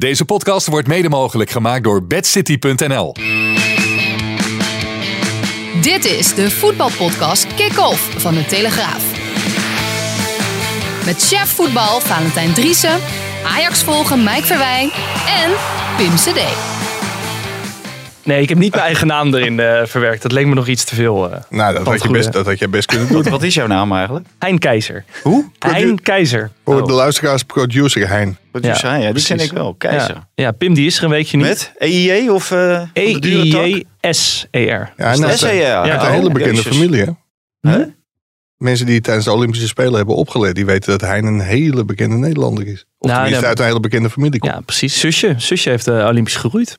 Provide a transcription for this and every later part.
Deze podcast wordt mede mogelijk gemaakt door bedcity.nl. Dit is de voetbalpodcast Kick-Off van de Telegraaf. Met chef voetbal Valentijn Driessen, Ajax volgen Mike Verwijn en Pim CD. Nee, ik heb niet mijn eigen naam erin eh, verwerkt. Dat leek me nog iets te veel. eh Nou, dat had, je best, dat had je best kunnen doen. Wat is jouw naam eigenlijk? Hein Keizer. Hoe? Hein Keizer. Voor Oh. de luisteraars, producer Hein. Wat ja, ja, die ken ik wel. Keizer. Ja. ja, Pim die is er een weekje niet. Met EIJ of eh van de dure tak? E-I-J-S-E-R. Ja, en dat- dat SER. is Ja, een oh, hele bekende Jezus. familie, hè? Huh? Mensen die tijdens de Olympische Spelen hebben opgeleid, die weten dat Hein een hele bekende Nederlander is. Of Nou, tenminste ja. uit een hele bekende familie komt. Ja, precies. Zusje. Zusje heeft de Olympisch geroeid.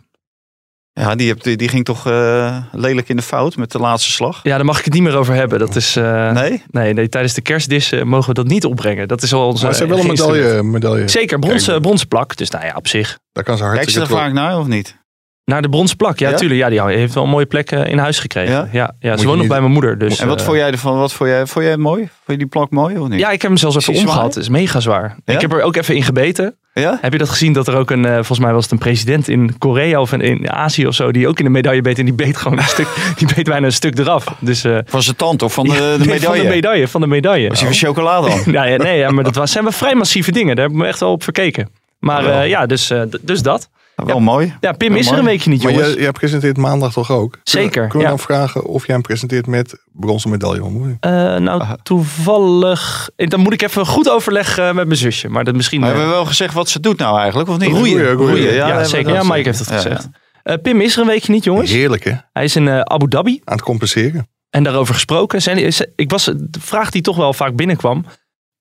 Ja, die, hebt, die, die ging toch eh, lelijk in de fout met de laatste slag? Ja, daar mag ik het niet meer over hebben. Dat is, eh, Nee? nee, nee, tijdens de kerstdis eh, mogen we dat niet opbrengen. Dat is al onze Maar ze hebben wel een medaille. medaille. Zeker, bronzen, Kijk, bronzen plak. Dus nou ja, op zich. Daar kan ze Kijk ze hartstikke er vaak naar of niet? Naar de bronzen plak. Ja, Ja? tuurlijk. Ja, die heeft wel een mooie plek eh, in huis gekregen. Ja? Ja, ze woont nog bij mijn moeder. Dus, en wat vond jij ervan? Wat vond jij, vond jij het mooi? Vond je die plak mooi of niet? Ja, ik heb hem zelfs even omgehad. Het is mega zwaar. Ja? Ik heb er ook even in gebeten. Ja? Heb je dat gezien dat er ook een, eh, volgens mij was het een president in Korea of in, Azië of zo, die ook in de medaille beet en die beet gewoon een stuk, die beet bijna een stuk eraf. Dus, eh, Van zijn tand of van de, de medaille? Van de medaille, van de medaille. Was hij van chocolade dan? Ja, ja, nee, ja, maar dat was, zijn wel vrij massieve dingen. Daar heb ik me echt wel op verkeken. Maar Wel. eh, ja, dus, dus dat. Wel mooi. Ja, Pim Wel is er een weekje niet, Maar jongens. jij, jij presenteert maandag toch ook? Zeker, Kunnen, kunnen we ja. dan vragen of jij hem presenteert met bronzen medaille? Eh, nou, toevallig... eh, Dan moet ik even goed overleggen met mijn zusje. Maar dat misschien... Maar eh, hebben we wel gezegd wat ze doet nou eigenlijk, of niet? Roeien, roeien. ja, we zeker. Ja, Mike heeft het Ja. gezegd. Eh, Pim is er een weekje niet, jongens. Heerlijk, hè? Hij is in Abu Dhabi. Aan het compenseren. En daarover gesproken. Zijn, is- ik was, de vraag die toch wel vaak binnenkwam.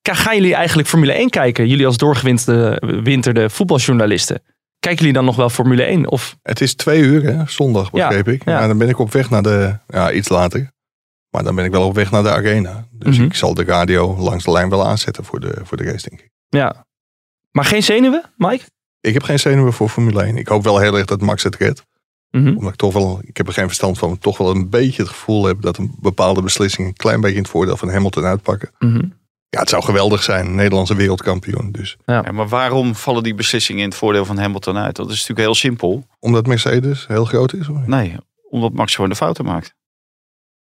Gaan jullie eigenlijk Formule 1 kijken? Jullie als doorgewinterde voetbaljournalisten. Kijken jullie dan nog wel Formule 1? Of, Het is twee uur, hè? Zondag, Ja, begreep ik. ja. Dan ben ik op weg naar de... Ja, iets later. Maar dan ben ik wel op weg naar de arena. Dus Mhm. ik zal de radio langs de lijn wel aanzetten voor de, voor de race, denk ik. ja. Maar geen zenuwen, Mike? Ik heb geen zenuwen voor Formule 1. Ik hoop wel heel erg dat Max het redt. Mhm. Omdat ik toch wel, ik heb er geen verstand van, maar toch wel een beetje het gevoel heb dat een bepaalde beslissing een klein beetje in het voordeel van Hamilton uitpakken. Mhm. Ja, het zou geweldig zijn, Nederlandse wereldkampioen. Dus Ja, maar waarom vallen die beslissingen in het voordeel van Hamilton uit? Dat is natuurlijk heel simpel. omdat Mercedes heel groot is. Hoor. Nee, omdat Max gewoon de fouten maakt.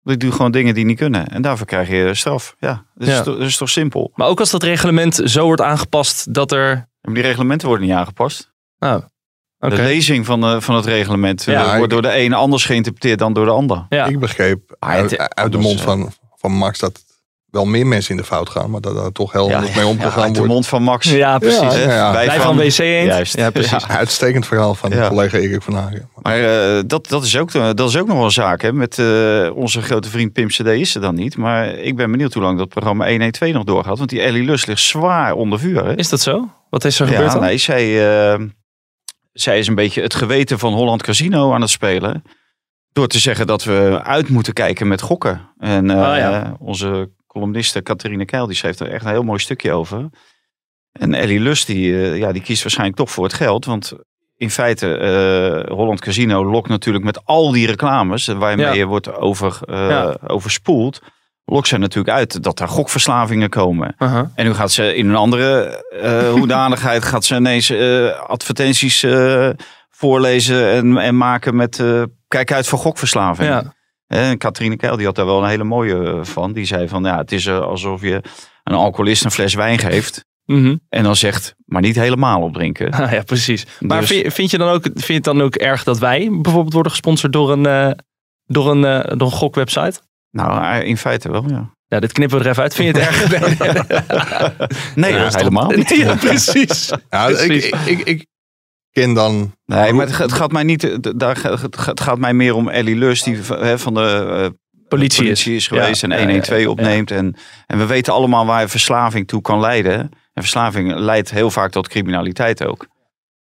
Die doet gewoon dingen die niet kunnen. En daarvoor krijg je straf. Ja, dat is, Ja. toch, dat is toch simpel. Maar ook als dat reglement zo wordt aangepast dat er... Maar die reglementen worden niet aangepast. Oh, oké. De lezing van, eh, van het reglement eh, Ja, wordt ik- door de ene anders geïnterpreteerd dan door de ander. Ja. Ik begreep Ah, uit, het- uit de anders, mond eh. van, van Max dat wel meer mensen in de fout gaan, maar dat daar toch heel anders mee ja, omgegaan de wordt. mond van Max. Ja, precies. Ja, ja, ja. Wij van WC. Juist. Ja, precies. Ja. Uitstekend verhaal van Ja. collega Erik van Hagen. Maar eh, dat, dat, is ook, dat is ook nog wel een zaak. Hè? Met eh, onze grote vriend Pim CD is er dan niet. Maar ik ben benieuwd hoe lang dat programma 112 nog doorgaat. Want die Ellie Lust ligt zwaar onder vuur. Hè? Is dat zo? Wat is er gebeurd Ja, dan? nee, zij, eh, zij is een beetje het geweten van Holland Casino aan het spelen. Door te zeggen dat we uit moeten kijken met gokken. En eh, Ah, ja. onze columniste Catharine Keil, die schreef er echt een heel mooi stukje over. En Ellie Lust, die, eh, ja, die kiest waarschijnlijk toch voor het geld. Want in feite, eh, Holland Casino lokt natuurlijk met al die reclames... waarmee Ja. je wordt over, Ja. overspoeld... lokt ze natuurlijk uit dat er gokverslavingen komen. Aha. En nu gaat ze in een andere hoedanigheid gaat ze ineens advertenties voorlezen en, en maken met kijk uit voor gokverslaving. Ja. En Katrine Keil die had daar wel een hele mooie eh, van. Die zei van ja, het is eh, alsof je een alcoholist een fles wijn geeft. Mhm. En dan zegt, maar niet helemaal opdrinken. Ah, ja, precies. Maar Dus- vind, vind je dan ook, vind je het dan ook erg dat wij bijvoorbeeld worden gesponsord door een, eh, door een, door een gokwebsite? Nou, in feite wel, ja. Ja, dit knippen we er even uit. Vind je het erg? Nee, Ja, helemaal niet. Nee, ja, precies. Ja, Precies. ik, ik, ik ken dan Nee, maar het, gaat- het gaat mij niet. Daar, het, gaat- mij meer om Ellie Lust, die van de eh, Politie, politie is geweest Ja, en ja, 112 ja, ja. opneemt. En, en we weten allemaal waar verslaving toe kan leiden. En verslaving leidt heel vaak tot criminaliteit ook.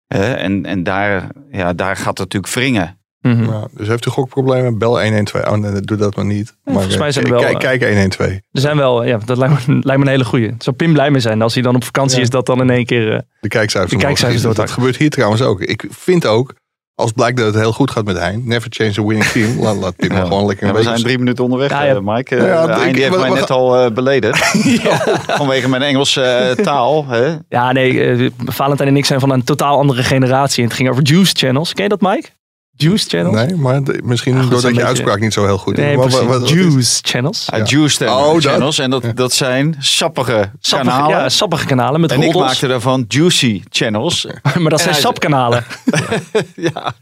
Hè, en en daar, ja, daar gaat het natuurlijk wringen. Mhm. Ja, dus heeft u gokproblemen? Bel 112. Oh, nee, doe dat maar niet. maar volgens mij zijn er wel, kijk, eh, kijk 112. Er zijn wel, ja, dat lijkt me, lijkt me een hele goeie. Zou Pim blij mee zijn als hij dan op vakantie Ja. is, dat dan in één keer. eh, De kijkcijfers. De kijkcijfers door Dat gebeurt hier trouwens ook. Ik vind ook als blijkt dat het heel goed gaat met Hein, never change a winning team. Laat, laat Pim maar gewoon lekker Ja, een we zijn drie minuten onderweg, Ja, ja. eh, Mike. Ja, Ja, die heeft mij net al eh, beledigd. Vanwege mijn Engelse taal. Hè? Ja, nee, Valentijn en ik zijn van een totaal andere generatie. En het ging over Juice Channels. Ken je dat, Mike? Juice Channels? Nee, maar de- misschien Ja, goed, doordat je beetje- uitspraak niet zo heel goed is. Nee, Maar precies. wat- is- Juice Channels. Ja, Ja. Juice Oh, dat. channels. En dat, dat zijn sappige, Sappige, kanalen. ja, sappige kanalen met en ik maakte daarvan juicy channels. Maar dat zijn sapkanalen. ja.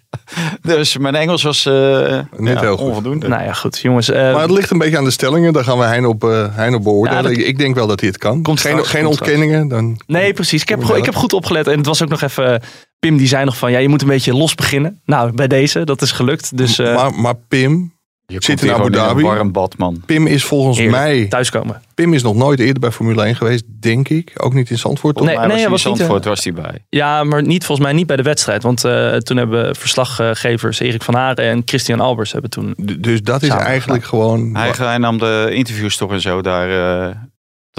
Dus mijn Engels was eh, Niet ja, heel goed. onvoldoende. nou ja, goed. Jongens, eh, Maar het ligt een beetje aan de stellingen. Daar gaan we Hein op, eh Hein op beoordelen. Ja, dat- Ik- Ik denk wel dat hij het kan. Komt geen straks, geen komt ontkenningen. Dan, nee, precies. Ik heb, ik heb goed opgelet. En het was ook nog even... Pim die zei nog van, ja, je moet een beetje los beginnen. Nou, bij deze, dat is gelukt. Dus eh maar, maar Pim, Je Zit in Abu gewoon in Dhabi. een warm bad, man. Pim is volgens mij... thuiskomen. Pim is nog nooit eerder bij Formule 1 geweest, denk ik. Ook niet in Zandvoort. toch? Nee, hij was was hij in niet, Zandvoort was hij bij. Ja, maar niet, volgens mij niet bij de wedstrijd. Want eh, toen hebben verslaggevers Erik van Haren en Christian Albers hebben toen... D- Dus dat is eigenlijk gewoon... Hij, hij nam de interviews toch en zo daar. eh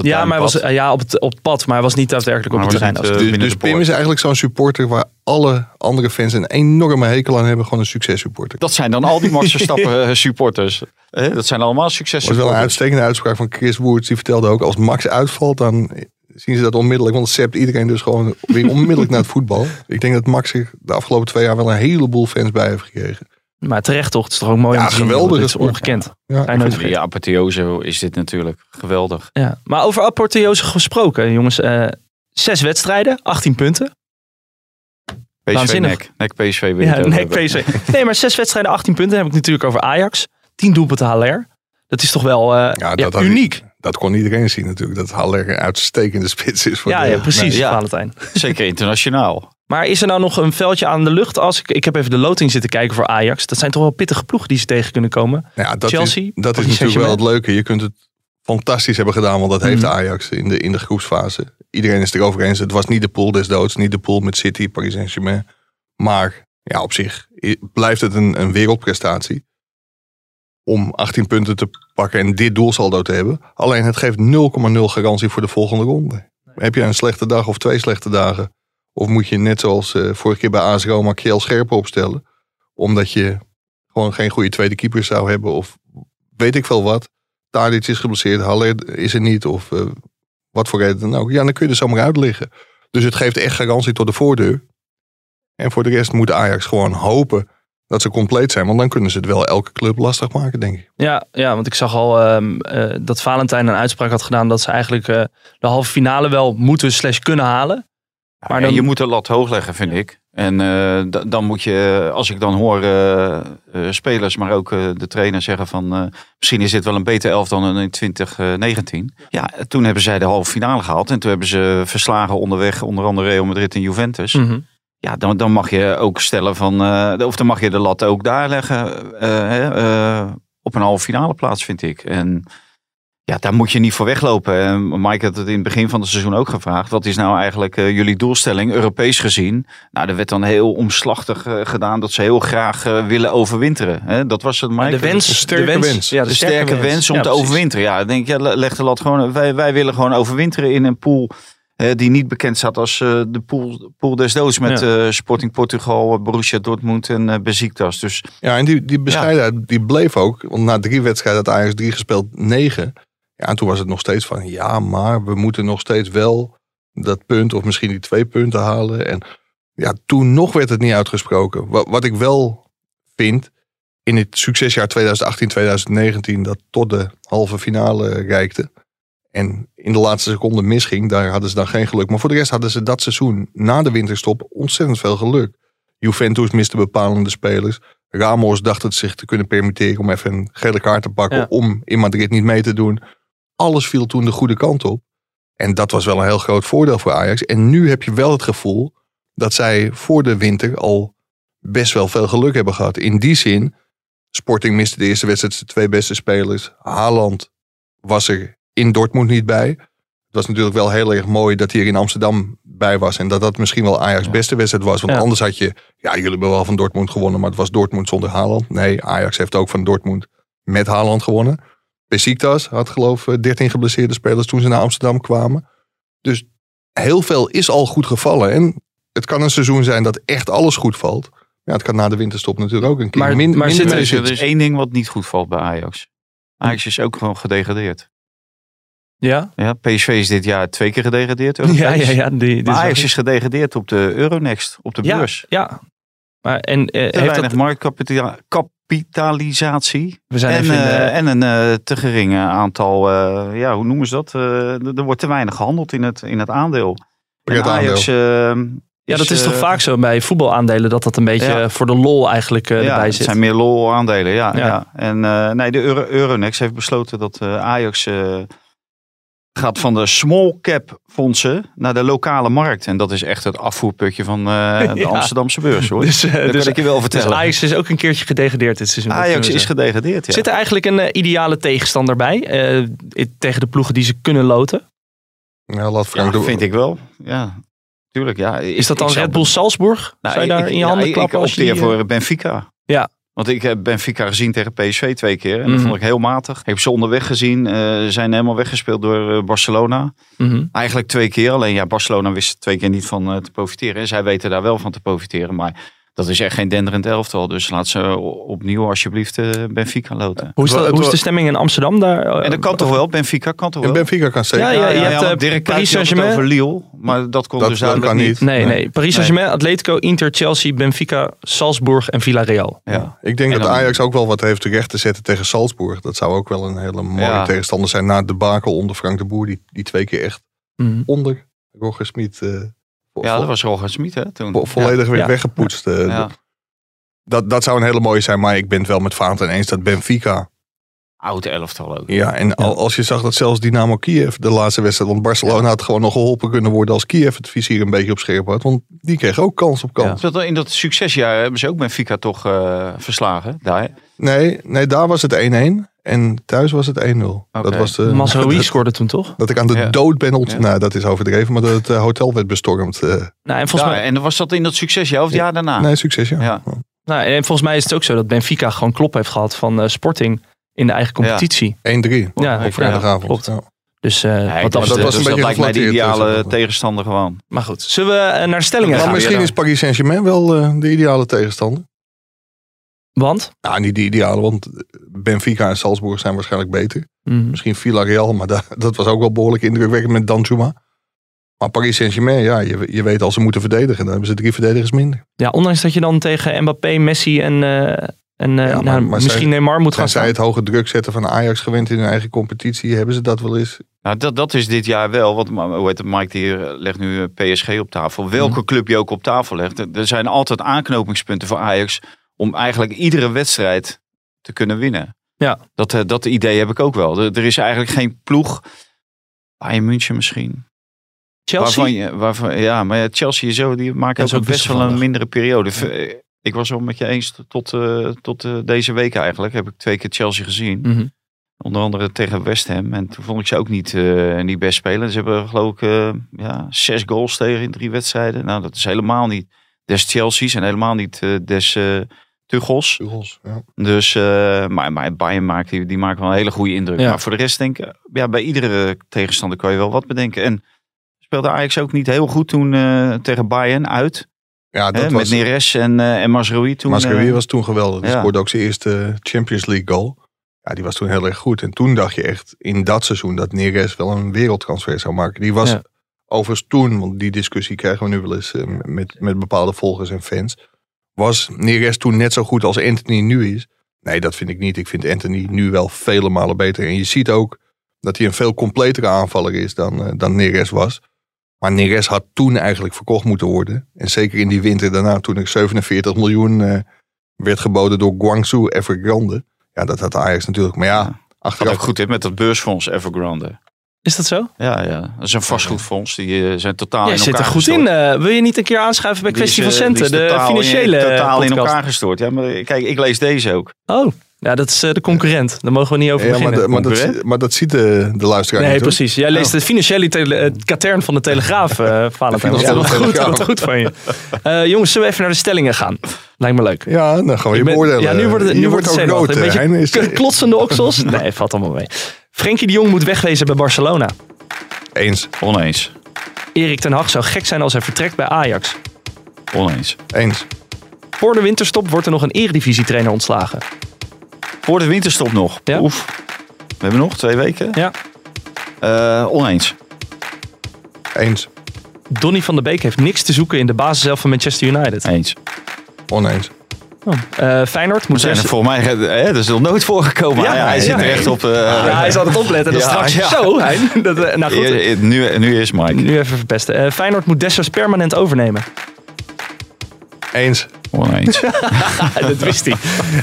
Ja, maar hij was eh, ja, op, het, op het pad, maar hij was niet daadwerkelijk op het terrein. eh, Dus, dus Pim is eigenlijk zo'n supporter waar alle andere fans een enorme hekel aan hebben. Gewoon een successupporter. Dat zijn dan al die Max Verstappen eh, supporters. Eh, dat zijn allemaal Dat was wel een uitstekende uitspraak van Chris Woerts. Die vertelde ook, als Max uitvalt, dan zien ze dat onmiddellijk. Want zept iedereen dus gewoon weer onmiddellijk naar het voetbal. Ik denk dat Max zich de afgelopen twee jaar wel een heleboel fans bij heeft gekregen. Maar terecht toch, het is toch ook mooi Ja, om te zien. geweldige Het is ongekend. Ja, nooit Ja, apotheose is dit natuurlijk. Geweldig. Ja. Maar over apotheose gesproken, jongens. eh, zes wedstrijden, 18 punten. PSV Waanzinnig. nek. Nek PSV Ja, hebben. PSV. Nee, maar zes wedstrijden, 18 punten. Dan heb ik natuurlijk over Ajax. 10 doelpunten HLR. Dat is toch wel eh, Ja, ja, dat had- uniek. Dat kon iedereen zien natuurlijk. Dat Haller een uitstekende spits is. Voor Ja, de- ja, precies, Nee, ja. Valentijn. Zeker internationaal. Maar is er nou nog een veldje aan de lucht? Als ik, ik heb even de loting zitten kijken voor Ajax. Dat zijn toch wel pittige ploegen die ze tegen kunnen komen. Ja, dat Chelsea, is, dat is natuurlijk wel het leuke. Je kunt het fantastisch hebben gedaan, want dat heeft Mhm. Ajax in de, in de groepsfase. Iedereen is het erover eens. Het was niet de pool des doods, niet de pool met City, Paris Saint-Germain. Maar ja, op zich blijft het een, een wereldprestatie om 18 punten te pakken en dit doelsaldo te hebben. Alleen het geeft 0,0 garantie voor de volgende ronde. Heb je een slechte dag of twee slechte dagen? Of moet je net zoals eh, vorige keer bij AS Roma Kiel Scherpen opstellen? Omdat je gewoon geen goede tweede keeper zou hebben of weet ik veel wat. Tadic is geblesseerd, Haller is er niet of eh, wat voor reden dan ook. Ja, dan kun je er zomaar uit liggen. Dus het geeft echt garantie tot de voordeur. En voor de rest moet Ajax gewoon hopen dat ze compleet zijn. Want dan kunnen ze het wel elke club lastig maken, denk ik. Ja, ja want ik zag al ehm, eh, dat Valentijn een uitspraak had gedaan dat ze eigenlijk eh, de halve finale wel moeten slash kunnen halen. Maar dan- je moet de lat hoog leggen, vind ik. En eh, da- dan moet je, als ik dan hoor spelers, maar ook eh, de trainer zeggen van... eh, misschien is dit wel een beter elf dan in 2019. Ja, toen hebben zij de halve finale gehaald. En toen hebben ze verslagen onderweg, onder andere Real Madrid en Juventus. Mhm. Ja, dan, dan mag je ook stellen van... eh, of dan mag je de lat ook daar leggen eh, hè, eh, op een halve finale plaats, vind ik. En ja, daar moet je niet voor weglopen. En Mike had het in het begin van het seizoen ook gevraagd. Wat is nou eigenlijk jullie doelstelling, Europees gezien? Nou, er werd dan heel omslachtig gedaan dat ze heel graag willen overwinteren. Hè? Dat was het, Mike? De wens, een sterke de wens, wens. Ja, de sterke wens om Ja, te precies. overwinteren. Ja, ik denk ja, le- leg de lat gewoon. Wij, wij willen gewoon overwinteren in een pool die niet bekend staat als eh, de pool, pool des doods met eh, Sporting Portugal, Borussia Dortmund en eh Besiktas. Dus Ja, en die, die bescheidenheid die bleef ook. Want na drie wedstrijden had Ajax drie gespeeld, negen. Ja, en toen was het nog steeds van, ja, maar we moeten nog steeds wel dat punt of misschien die twee punten halen. En ja, toen nog werd het niet uitgesproken. Wat, wat ik wel vind, in het succesjaar 2018-2019, dat tot de halve finale reikte. En in de laatste seconde misging, daar hadden ze dan geen geluk. Maar voor de rest hadden ze dat seizoen na de winterstop ontzettend veel geluk. Juventus miste bepalende spelers. Ramos dacht het zich te kunnen permitteren om even een gele kaart te pakken. Ja. Om in Madrid niet mee te doen. Alles viel toen de goede kant op. En dat was wel een heel groot voordeel voor Ajax. En nu heb je wel het gevoel dat zij voor de winter al best wel veel geluk hebben gehad. In die zin, Sporting miste de eerste wedstrijd zijn twee beste spelers. Haaland was er in Dortmund niet bij. Het was natuurlijk wel heel erg mooi dat hij er in Amsterdam bij was. En dat dat misschien wel Ajax' beste wedstrijd was. Want Ja. anders had je, ja, jullie hebben wel van Dortmund gewonnen, maar het was Dortmund zonder Haaland. Nee, Ajax heeft ook van Dortmund met Haaland gewonnen. Besiktas had geloof ik 13 geblesseerde spelers toen ze naar Amsterdam kwamen. Dus heel veel is al goed gevallen. En het kan een seizoen zijn dat echt alles goed valt. Ja, het kan na de winterstop natuurlijk ook een keer Maar- min, maar zit er- is één ding wat niet goed valt bij Ajax. Ajax is ook gewoon gedegradeerd. Ja? Ja, PSV is dit jaar twee keer gedegradeerd. Ja, Europees. ja, ja. Die, die Ajax is gedegradeerd op de Euronext, op de ja, beurs. Ja. Maar, en eh, Te heeft weinig dat, marktkapitalisatie. we zijn En, even in de- eh, en een eh, te gering aantal, eh, ja, hoe noemen ze dat? Eh, er wordt te weinig gehandeld in het, in het aandeel. En. Ajax, ja, dat is toch vaak zo bij voetbalaandelen dat dat een beetje Ja. voor de lol eigenlijk eh, ja, erbij het zit. zijn meer lol aandelen, ja. Ja. ja. En eh, nee, de Euro Euronext heeft besloten dat eh, Ajax eh, gaat van de small cap fondsen naar de lokale markt. En dat is echt het afvoerputje van eh, de Ja. Amsterdamse beurs, hoor. Dus, eh, dat dus, kan ik je wel dus vertellen. Ajax is ook een keertje gedegradeerd dit seizoen. Ajax is zeggen. gedegradeerd, ja. Zit er eigenlijk een eh, ideale tegenstander bij? eh, tegen de ploegen die ze kunnen loten? Ja, laat Ja, Frank doen. vind ik wel. Ja, tuurlijk. Ja. Is dat dan Red Bull Salzburg? Nou, Zou je daar ik- in je ja, handen klappen? Ik opteer die, eh, voor Benfica. Ja. Want ik heb Benfica gezien tegen PSV twee keer. En Mhm. dat vond ik heel matig. Ik heb ze onderweg gezien. eh, Ze zijn helemaal weggespeeld door eh, Barcelona. mhm. Eigenlijk twee keer. Alleen ja, Barcelona wist er twee keer niet van eh, te profiteren. En zij weten daar wel van te profiteren. Maar dat is echt geen denderend elftal. Dus laat ze opnieuw alsjeblieft eh, Benfica loten. Hoe, is dat, hoe is de stemming in Amsterdam daar? eh, En dat kan toch wel? Benfica kan toch En wel? Benfica kan zeker. Ja, ja, je hebt, want eh, Dirk Paris Saint-Germain. over Lille. Maar dat kon Dat- dus dat duidelijk kan niet. Nee, Nee. nee. Paris Saint-Germain, Atletico, Inter, Chelsea, Benfica, Salzburg en Villarreal. Ja. Ik denk En dat Ajax ook wel wat heeft terecht te zetten tegen Salzburg. Dat zou ook wel een hele mooie Ja. tegenstander zijn na de bakel onder Frank de Boer. Die, die twee keer echt Mhm. onder Roger Smit eh, Ja, dat was Roger Smit hè, toen. vo- volledig weer Ja. weggepoetst. eh. Ja. Dat, dat zou een hele mooie zijn. Maar ik ben het wel met Vaanten eens dat Benfica... Oud elftal ook. Ja, en al- als je zag dat zelfs Dynamo Kiev de laatste wedstrijd... Want Barcelona had gewoon nog geholpen kunnen worden als Kiev het vizier een beetje op scherp had. Want die kreeg ook kans op kans. Dat- In dat succesjaar hebben ze ook Benfica toch eh, verslagen. Daar. Nee, nee, daar was het 1-1. En thuis was het 1-0. Dat was de, Masraoui dat, scoorde toen toch? dat ik aan de Ja. dood ben ont... Ja. Nou, dat is overdreven. Maar dat het eh, hotel werd bestormd. eh, Nou, en, volgens Ja, mij, en was dat in dat succesjaar of het jaar daarna? nee, succes ja. Ja. nou, en volgens mij is het ook zo dat Benfica gewoon klop heeft gehad van eh, Sporting in de eigen competitie. 1-3 Ja, op vrijdagavond. klopt. Dus eh, Nee, wat dat was een dus dat beetje lijkt mij de ideale dus. tegenstander gewoon. Maar goed, zullen we naar de stellingen Maar gaan? misschien is Paris Saint-Germain wel eh, de ideale tegenstander. Want? Nou, niet de ideale, want Benfica en Salzburg zijn waarschijnlijk beter. Mhm. Misschien Villarreal, maar da- dat was ook wel behoorlijk indrukwekkend met Danjuma. Maar Paris Saint-Germain, ja, je, je weet als ze moeten verdedigen, dan hebben ze drie verdedigers minder. Ja, ondanks dat je dan tegen Mbappé, Messi en, eh, en eh, maar- nou, maar misschien zij- Neymar moet gaan Zijn zij staan. het hoge druk zetten van Ajax gewend in hun eigen competitie, hebben ze dat wel eens? Nou, dat, dat is dit jaar wel. Want hoe heet het, Mike die eh, legt nu PSG op tafel. Welke Mhm. club je ook op tafel legt. Er zijn altijd aanknopingspunten voor Ajax. Om eigenlijk iedere wedstrijd te kunnen winnen. Ja. Dat, eh, dat idee heb ik ook wel. Er, er is eigenlijk geen ploeg. Bayern München misschien. Chelsea? Waarvan je, waarvan, ja, maar ja, Chelsea zo, die maken ook, ook best wel een mindere periode. Eh, Ik was wel met je eens tot, tot eh, deze week eigenlijk. Heb ik twee keer Chelsea gezien. Mhm. Onder andere tegen West Ham. En toen vond ik ze ook niet, eh, niet best spelen. Ze hebben geloof ik ja, zes goals tegen in drie wedstrijden. Nou, dat is helemaal niet des Chelsea's en helemaal niet des Tuchels. Tuchels, ja. Dus, eh, maar, maar Bayern maakt, die, die maken wel een hele goede indruk. Ja. Maar voor de rest denk ik, ja, bij iedere tegenstander kan je wel wat bedenken. En speelde Ajax ook niet heel goed toen eh, tegen Bayern uit. Ja, dat Hè, was, met Neres en, eh en Mazraoui toen. Was toen geweldig. Die ja. scoorde ook zijn eerste Champions League goal. Ja, die was toen heel erg goed. En toen dacht je echt in dat seizoen dat Neres wel een wereldtransfer zou maken. Die was Ja. overigens toen, want die discussie krijgen we nu wel eens met, met bepaalde volgers en fans. Was Neres toen net zo goed als Anthony nu is? Nee, dat vind ik niet. Ik vind Anthony nu wel vele malen beter. En je ziet ook dat hij een veel completere aanvaller is dan, eh, dan Neres was. Maar Neres had toen eigenlijk verkocht moeten worden. En zeker in die winter daarna, toen er 47 miljoen eh, werd geboden door Guangzhou Evergrande. Ja, dat had Ajax natuurlijk. Maar ja, achteraf ook goed in met dat beursfonds Evergrande. Is dat zo? Ja, ja, dat is een vastgoedfonds. Die eh, zijn totaal Jij in zit elkaar er goed gestort. in. eh. wil je niet een keer aanschuiven bij Die Kwestie is, van eh, die Centen, de totaal in- financiële totaal in elkaar gestort. Ja, maar kijk, ik lees deze ook. Oh, ja, dat is eh, de concurrent. Daar mogen we niet over ja, maar, beginnen. de- maar, dat, Concurrent? maar dat ziet de, de luisteraar nee, niet. precies. Jij leest Oh. de financiële tele- het katern van de Telegraaf, eh Valentijn. Wat goed, wat goed van je. Eh, jongens, zullen we even naar de stellingen gaan? Lijkt me leuk. Ja, dan gaan we je beoordelen. Ja, nu wordt het, nu wordt het ook rood. Een is- beetje k- klotsende oksels. Nee, valt allemaal mee. Frenkie de Jong moet wegwezen bij Barcelona. Eens, Oneens. Erik ten Hag zou gek zijn als hij vertrekt bij Ajax. Oneens. eens. Voor de winterstop wordt er nog een eredivisietrainer ontslagen. Voor de winterstop nog. Ja. Oef. We hebben nog twee weken. Ja. Eh, oneens. Eens. Donny van der Beek heeft niks te zoeken in de basis zelf van Manchester United. Eens. Oneens. Oh. Eh, Feyenoord moet zijn er voor mij, hè, dat is nog nooit voorgekomen. Ja, hij hij ja, zit er ja. echt op. eh, Ja, hij zal het opletten. Dat Ja, straks ja. zo. Hein? Dat, nou goed, nu, nu is Mike. nu even verpesten. Eh, Feyenoord moet Dessers permanent overnemen. Eens. Oneens. dat wist hij.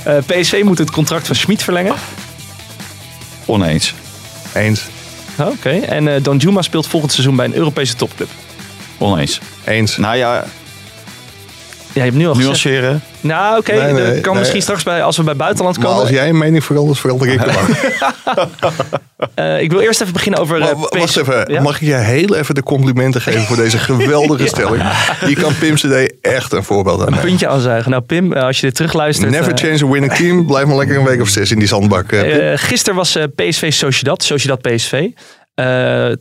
Eh, PSV moet het contract van Schmid verlengen. Oneens. Eens. Oké. En eh Don Juma speelt volgend seizoen bij een Europese topclub. Oneens. Eens. Nou ja, Ja, je hebt nu al gezegd. nuanceren. Nou, oké. Nee, nee, dat kan nee. misschien straks bij, als we bij buitenland Maar komen. als jij een mening verandert, verander ik de. Eh, ik wil eerst even beginnen over eh, Maar w- Wacht even, Ja? mag ik je heel even de complimenten geven voor deze geweldige stelling? Hier kan Pim CD echt een voorbeeld aan nemen. Puntje aanzuigen. Nou, Pim, eh, als je dit terugluistert. Never eh, change a winning team. Blijf maar lekker een week of zes in die zandbak. eh. Eh, gisteren was eh, PSV Sociedad, Sociedad PSV. Eh,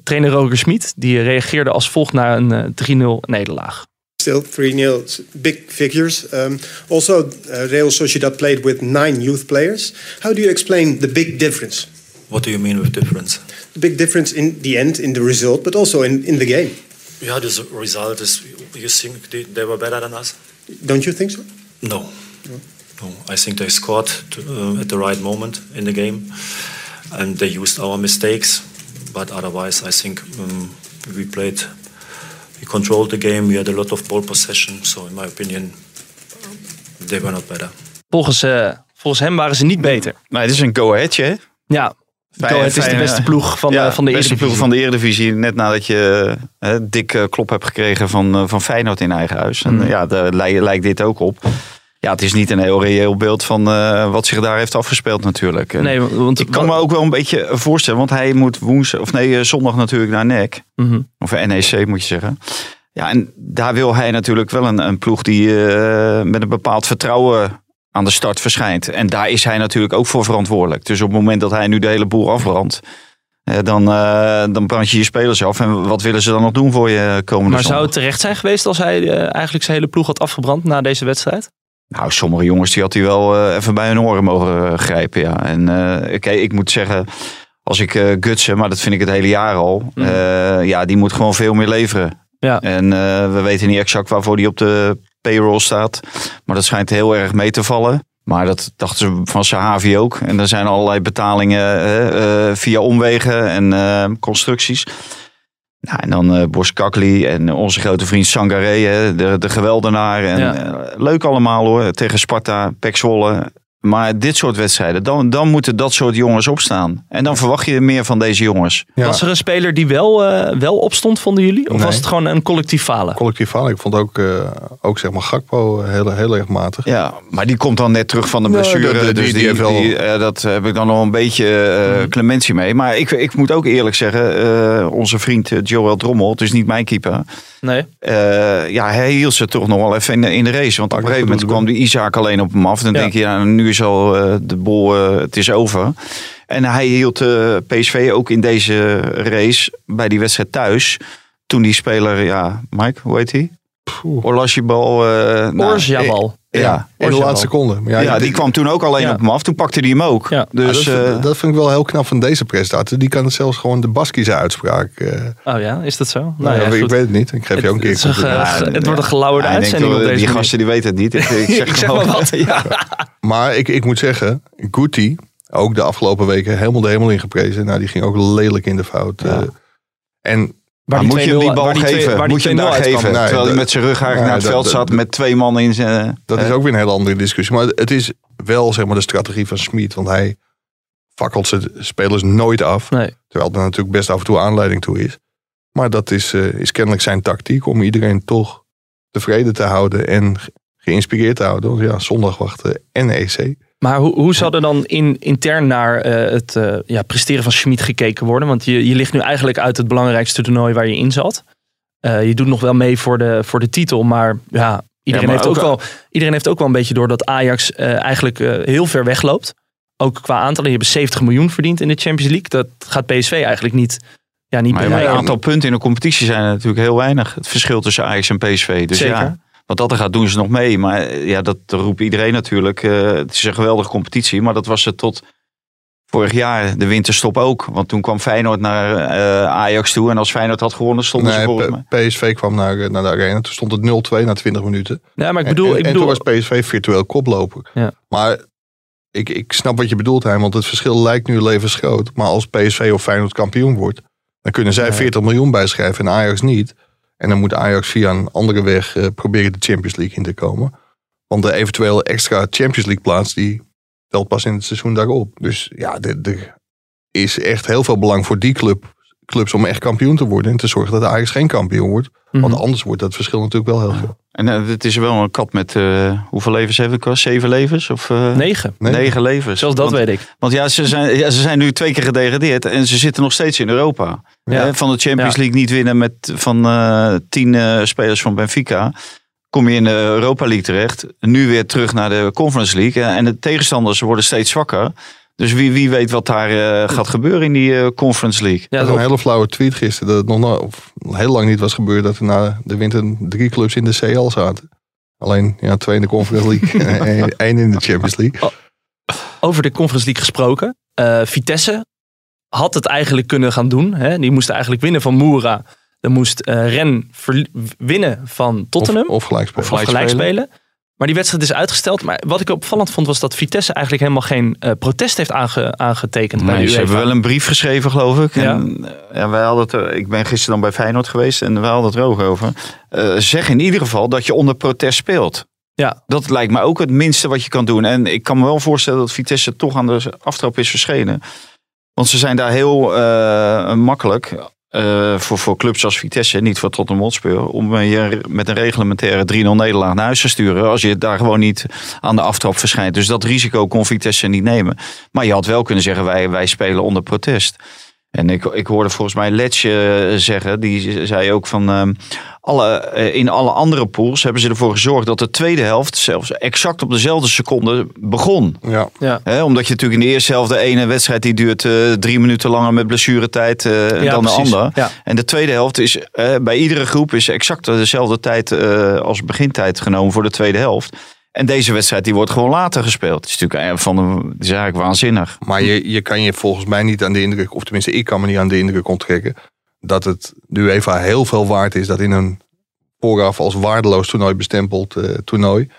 trainer Roger Schmid die reageerde als volgt naar een eh, 3-0 nederlaag. Still 3-0, big figures. Um, also, uh, Real Sociedad played with nine youth players. How do you explain the big difference? What do you mean with difference? The big difference in the end, in the result, but also in, in the game. Yeah, this result is. You think they, they were better than us? Don't you think so? No. No, I think they scored to, uh, at the right moment in the game, and they used our mistakes. But otherwise, I think um, we played. We controlled the game. We had a lot of ball possession. So, in my opinion, they were not better. Volgens, eh, volgens hem waren ze niet beter. Nee, dit is een go-aheadje. hè? Ja, Fijn- Go Ahead is de beste eh, ploeg van, ja, de, van de beste Eredivisie. ploeg van de Eredivisie. Net nadat je eh, dik eh, klop hebt gekregen van, eh, van Feyenoord in eigen huis. En Mm. eh, ja, daar lij- lijkt dit ook op. Ja, het is niet een heel reëel beeld van eh, wat zich daar heeft afgespeeld natuurlijk. En Nee, want ik kan me ook wel een beetje voorstellen, want hij moet woensdag, of nee, eh, zondag natuurlijk naar NEC. Mhm. Of NEC moet je zeggen. Ja, en daar wil hij natuurlijk wel een, een ploeg die eh, met een bepaald vertrouwen aan de start verschijnt. En daar is hij natuurlijk ook voor verantwoordelijk. Dus op het moment dat hij nu de hele boel afbrandt, dan, eh, dan brand je je spelers af. En wat willen ze dan nog doen voor je komende Maar zou het terecht zijn geweest als hij eigenlijk zijn hele ploeg had afgebrand na deze wedstrijd? Nou, sommige jongens die had hij wel eh, even bij hun oren mogen eh, grijpen. Ja. En eh, oké, ik moet zeggen, als ik eh Gutsen, maar dat vind ik het hele jaar al. Eh, ja, die moet gewoon veel meer leveren. Ja. En eh, we weten niet exact waarvoor die op de payroll staat. Maar dat schijnt heel erg mee te vallen. Maar dat dachten ze van Sahavi ook. En er zijn allerlei betalingen eh, eh, via omwegen en eh, constructies. Nou, en dan eh Boris Kakli en onze grote vriend Sangaré, de, de geweldenaar. En, Ja. eh, leuk allemaal hoor, tegen Sparta, Pek Zwolle. Maar dit soort wedstrijden, dan, dan moeten dat soort jongens opstaan. En dan verwacht je meer van deze jongens. Ja. Was er een speler die wel, eh, wel opstond, vonden jullie? Of Nee. was het gewoon een collectief falen? Collectief falen. Ik vond ook, eh, ook zeg maar Gakpo heel, heel erg matig. Ja, maar die komt dan net terug van de blessure. dat- dat- dus die- die, eh, dat heb ik dan nog een beetje eh, clementie mee. Maar ik, ik moet ook eerlijk zeggen, eh, onze vriend eh, Joel Drommel, het is niet mijn keeper. Nee. Eh, ja, hij hield ze toch nog wel even in de, in de race. Want op een gegeven moment kwam die Isaac alleen op hem af. Dan Ja. denk je, ja, nu is al eh, de bol, eh, het is over. En hij hield eh, PSV ook in deze race bij die wedstrijd thuis. Toen die speler, ja, Mike, hoe heet hij? Poeh. Orlasjebal. eh nou, ja, in de laatste seconde. Maar ja, ik- die kwam toen ook alleen Ja. op hem af. Toen pakte hij hem ook. Ja. Dus Ja, dat, eh, vind- dat vind ik wel heel knap van deze presentator. Die kan het zelfs gewoon de Baskische uitspraak. eh, Oh ja, is dat zo? Nou, nou, ja, ik weet het niet. Ik geef je ook een keer Het, een het wordt een gelauwerde ja, denk uitzending op deze Die manier. gasten die weten het niet. Ik, ik zeg, Ik zeg maar wat. Ja. Maar ik, ik moet zeggen, Guti, ook de afgelopen weken helemaal de hemel ingeprezen. Nou, die ging ook lelijk in de fout. eh. en Waar Maar moet je hem 2-0 die bal geven? Moet je hem 2-0 daar geven? Nee, Terwijl hij met zijn rug eigenlijk naar het dat- veld dat- zat met twee man in zijn... dat is ook weer een hele andere discussie. Maar het is wel zeg maar, de strategie van Smit. Want hij fakkelt zijn spelers nooit af. Nee. Terwijl er natuurlijk best af en toe aanleiding toe is. Maar dat is, eh, is kennelijk zijn tactiek om iedereen toch tevreden te houden en ge- geïnspireerd te houden. Want ja, zondag wachten en EC. Maar hoe, hoe zal er dan in, intern naar eh, het eh, ja, presteren van Schmid gekeken worden? Want je, je ligt nu eigenlijk uit het belangrijkste toernooi waar je in zat. Eh, je doet nog wel mee voor de, voor de titel, maar ja, iedereen, maar heeft ook ook- wel, iedereen heeft ook wel een beetje door dat Ajax eigenlijk heel ver wegloopt. Ook qua aantallen. Die hebben 70 miljoen verdiend in de Champions League. Dat gaat PSV eigenlijk niet, ja, niet Maar aan. aantal punten in de competitie zijn er natuurlijk heel weinig. Het verschil tussen Ajax en PSV. Dus Zeker. ja, wat dat er gaat, doen ze nog mee. Maar eh, ja, dat roept iedereen natuurlijk. Eh, het is een geweldige competitie, maar dat was het tot vorig jaar de winterstop ook. Want toen kwam Feyenoord naar eh, Ajax toe. En als Feyenoord had gewonnen, stonden ze Nee, volgens mij. PSV kwam naar, naar de arena. Toen stond het 0-2 na 20 minuten. Ja, maar ik bedoel, en, ik en bedoel toen was PSV virtueel koploper. Ja. Maar ik, ik snap wat je bedoelt, hè, want het verschil lijkt nu levensgroot. Maar als PSV of Feyenoord kampioen wordt, dan kunnen zij Nee. 40 miljoen bijschrijven en Ajax niet. En dan moet Ajax via een andere weg eh, proberen de Champions League in te komen. Want de eventuele extra Champions League plaats, die telt pas in het seizoen daarop. Dus ja, er er is echt heel veel belang voor die club, clubs om echt kampioen te worden. En te zorgen dat Ajax geen kampioen wordt. Mhm. Want anders wordt dat verschil natuurlijk wel heel groot. En eh, het is wel een kat met eh, hoeveel levens heeft het? kost? Zeven levens? Of eh, negen. Negen levens? Zelfs dat want, weet ik. Want ja ze, zijn, ja, ze zijn nu twee keer gedegradeerd en ze zitten nog steeds in Europa. Ja. Hè, van de Champions Ja. League niet winnen met van eh, tien eh, spelers van Benfica. Kom je in de Europa League terecht. Nu weer terug naar de Conference League. En de tegenstanders worden steeds zwakker. Dus wie, wie weet wat daar eh, gaat gebeuren in die eh, Conference League. Ja, dat was een hele flauwe tweet gisteren. Dat het nog no- of heel lang niet was gebeurd dat er na de winter drie clubs in de CL zaten. Alleen ja, twee in de Conference League en één- in de Champions League. over de Conference League gesproken. Eh, Vitesse had het eigenlijk kunnen gaan doen. Hè? Die moesten eigenlijk winnen van Moera. Dan moest eh Ren winnen van Tottenham. Of, of gelijk spelen. Of gelijk spelen. Maar die wedstrijd is uitgesteld. Maar wat ik opvallend vond was dat Vitesse eigenlijk helemaal geen eh, protest heeft aange- aangetekend. bij Nee, de ze hebben wel een brief geschreven, geloof ik. Ja. En, eh, ja, wij hadden het, ik ben gisteren dan bij Feyenoord geweest en wij hadden het er ook over. Eh, zeg in ieder geval dat je onder protest speelt. Ja. Dat lijkt me ook het minste wat je kan doen. En ik kan me wel voorstellen dat Vitesse toch aan de aftrap is verschenen. Want ze zijn daar heel makkelijk eh, voor, voor clubs als Vitesse, niet voor Tottenham Hotspur, om eh, je met een reglementaire 3-0 nederlaag naar huis te sturen. Als je daar gewoon niet aan de aftrap verschijnt. Dus dat risico kon Vitesse niet nemen. Maar je had wel kunnen zeggen, wij, wij spelen onder protest. En ik, ik hoorde volgens mij Letje eh, zeggen, die zei ook van ehm, alle, eh, in alle andere pools hebben ze ervoor gezorgd dat de tweede helft zelfs exact op dezelfde seconde begon. Ja. Hè, omdat je natuurlijk in de eerste helft de ene wedstrijd die duurt eh, drie minuten langer met blessuretijd eh Ja, dan de andere. Ja. En de tweede helft is bij iedere groep is exact dezelfde tijd eh, als begintijd genomen voor de tweede helft. En deze wedstrijd die wordt gewoon later gespeeld. Het is natuurlijk eh, van is eigenlijk waanzinnig. Maar je, je kan je volgens mij niet aan de indruk, of tenminste ik kan me niet aan de indruk onttrekken, dat het de UEFA heel veel waard is dat in een vooraf als waardeloos toernooi bestempeld eh, toernooi,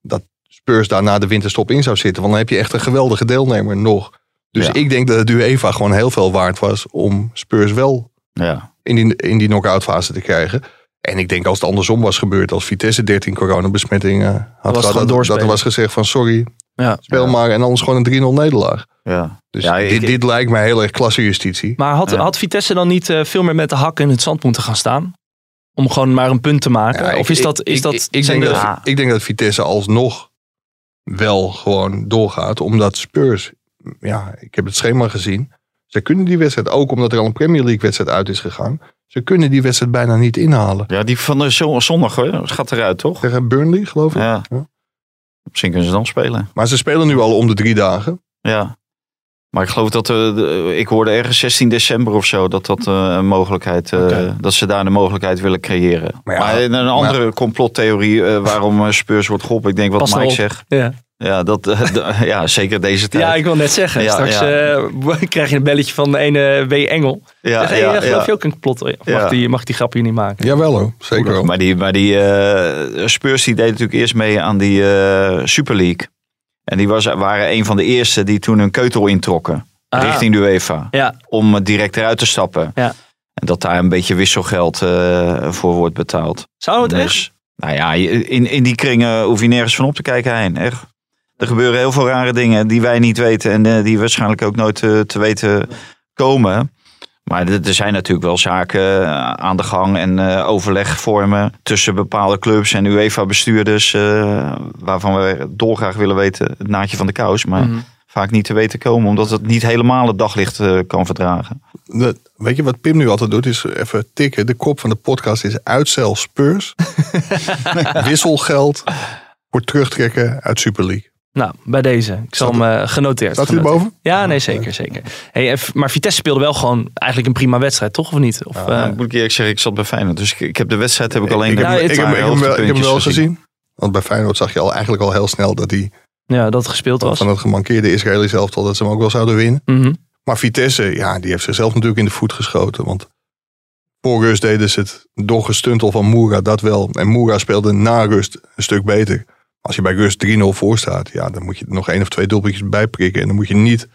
dat Spurs daar na de winterstop in zou zitten. Want dan heb je echt een geweldige deelnemer nog. Dus Ja. ik denk dat het UEFA gewoon heel veel waard was om Spurs wel Ja. in die, in die knock-out fase te krijgen. En ik denk als het andersom was gebeurd, als Vitesse 13 coronabesmettingen had gehad, gewoon dat, dat er was gezegd van sorry, Ja. speel maar en anders gewoon een 3-0 nederlaag. Ja. Dus Ja, ik- dit, dit lijkt mij heel erg klasse justitie. Maar had, Ja. had Vitesse dan niet eh, veel meer met de hak in het zand moeten gaan staan? Om gewoon maar een punt te maken? Ja, of ik- is dat... Is ik, dat ik, denk de- dat, ik denk dat Vitesse alsnog wel gewoon doorgaat. Omdat Spurs, ja, ik heb het schema gezien. Ze kunnen die wedstrijd, ook omdat er al een Premier League wedstrijd uit is gegaan. Ze kunnen die wedstrijd bijna niet inhalen. ja, die van de zo- zondag hè, gaat eruit, toch? Tegen Burnley, geloof ik. Ja. Ja. Misschien kunnen ze dan spelen. Maar ze spelen nu al om de drie dagen. Ja. Maar ik geloof dat eh, ik hoorde ergens 16 december of zo dat dat eh, een mogelijkheid, eh, Oké. dat ze daar de mogelijkheid willen creëren. Maar een andere complottheorie eh, waarom Spurs wordt geholpen. Ik denk wat Pas Mike zegt. Ja. Ja, dat, eh, ja, zeker deze tijd. ja, ik wil net zeggen. Ja, straks ja. eh, krijg je een belletje van de ene W. Engel. ja, Zeg, hey, ja, eh, geloof ja. je ook een Ja. mag, die, mag die grap hier niet maken? Jawel hoor, zeker wel. Maar die, maar die eh, Spurs die deed natuurlijk eerst mee aan die eh, Super League. En die was, waren een van de eerste die toen een keutel introkken. Ah. Richting de UEFA. Ja, Om direct eruit te stappen. Ja. En dat daar een beetje wisselgeld eh, voor wordt betaald. zou het echt? Dus, nou ja, in, in die kringen hoef je nergens van op te kijken heen. Echt. Er gebeuren heel veel rare dingen die wij niet weten. En eh, die waarschijnlijk ook nooit eh, te weten komen. Maar er zijn natuurlijk wel zaken eh, aan de gang. En eh, overleg vormen tussen bepaalde clubs en UEFA-bestuurders. eh, waarvan we dolgraag willen weten het naadje van de kous. Maar Mhm. vaak niet te weten komen. Omdat het niet helemaal het daglicht kan verdragen. De- weet je wat Pim nu altijd doet? Is even tikken. De kop van de podcast is uitstel Spurs. Wisselgeld voor terugtrekken uit Super League. Nou, bij deze. Ik zal hem eh, genoteerd. Staat hij erboven? Ja, nee, zeker, zeker. Hey, maar Vitesse speelde wel gewoon eigenlijk een prima wedstrijd, toch? Of niet? Of, Ja, eh, nou, moet ik eerlijk zeggen, ik zat bij Feyenoord. Dus ik, ik heb de wedstrijd heb ik alleen ik, heb, Nou, ik, heb, ik, heb, hem wel- ik heb hem wel gezien. Want bij Feyenoord zag je al eigenlijk al heel snel dat hij ja, dat het gespeeld was. van het gemankeerde Israëli zelf al dat ze hem ook wel zouden winnen. Mhm. Maar Vitesse, ja, die heeft zichzelf natuurlijk in de voet geschoten. Want voor rust deden ze het door gestuntel van Moera, dat wel. En Moera speelde na rust een stuk beter. Als je bij rust 3-0 voor staat, ja, dan moet je er nog één of twee doelpuntjes bij prikken. En dan moet je niet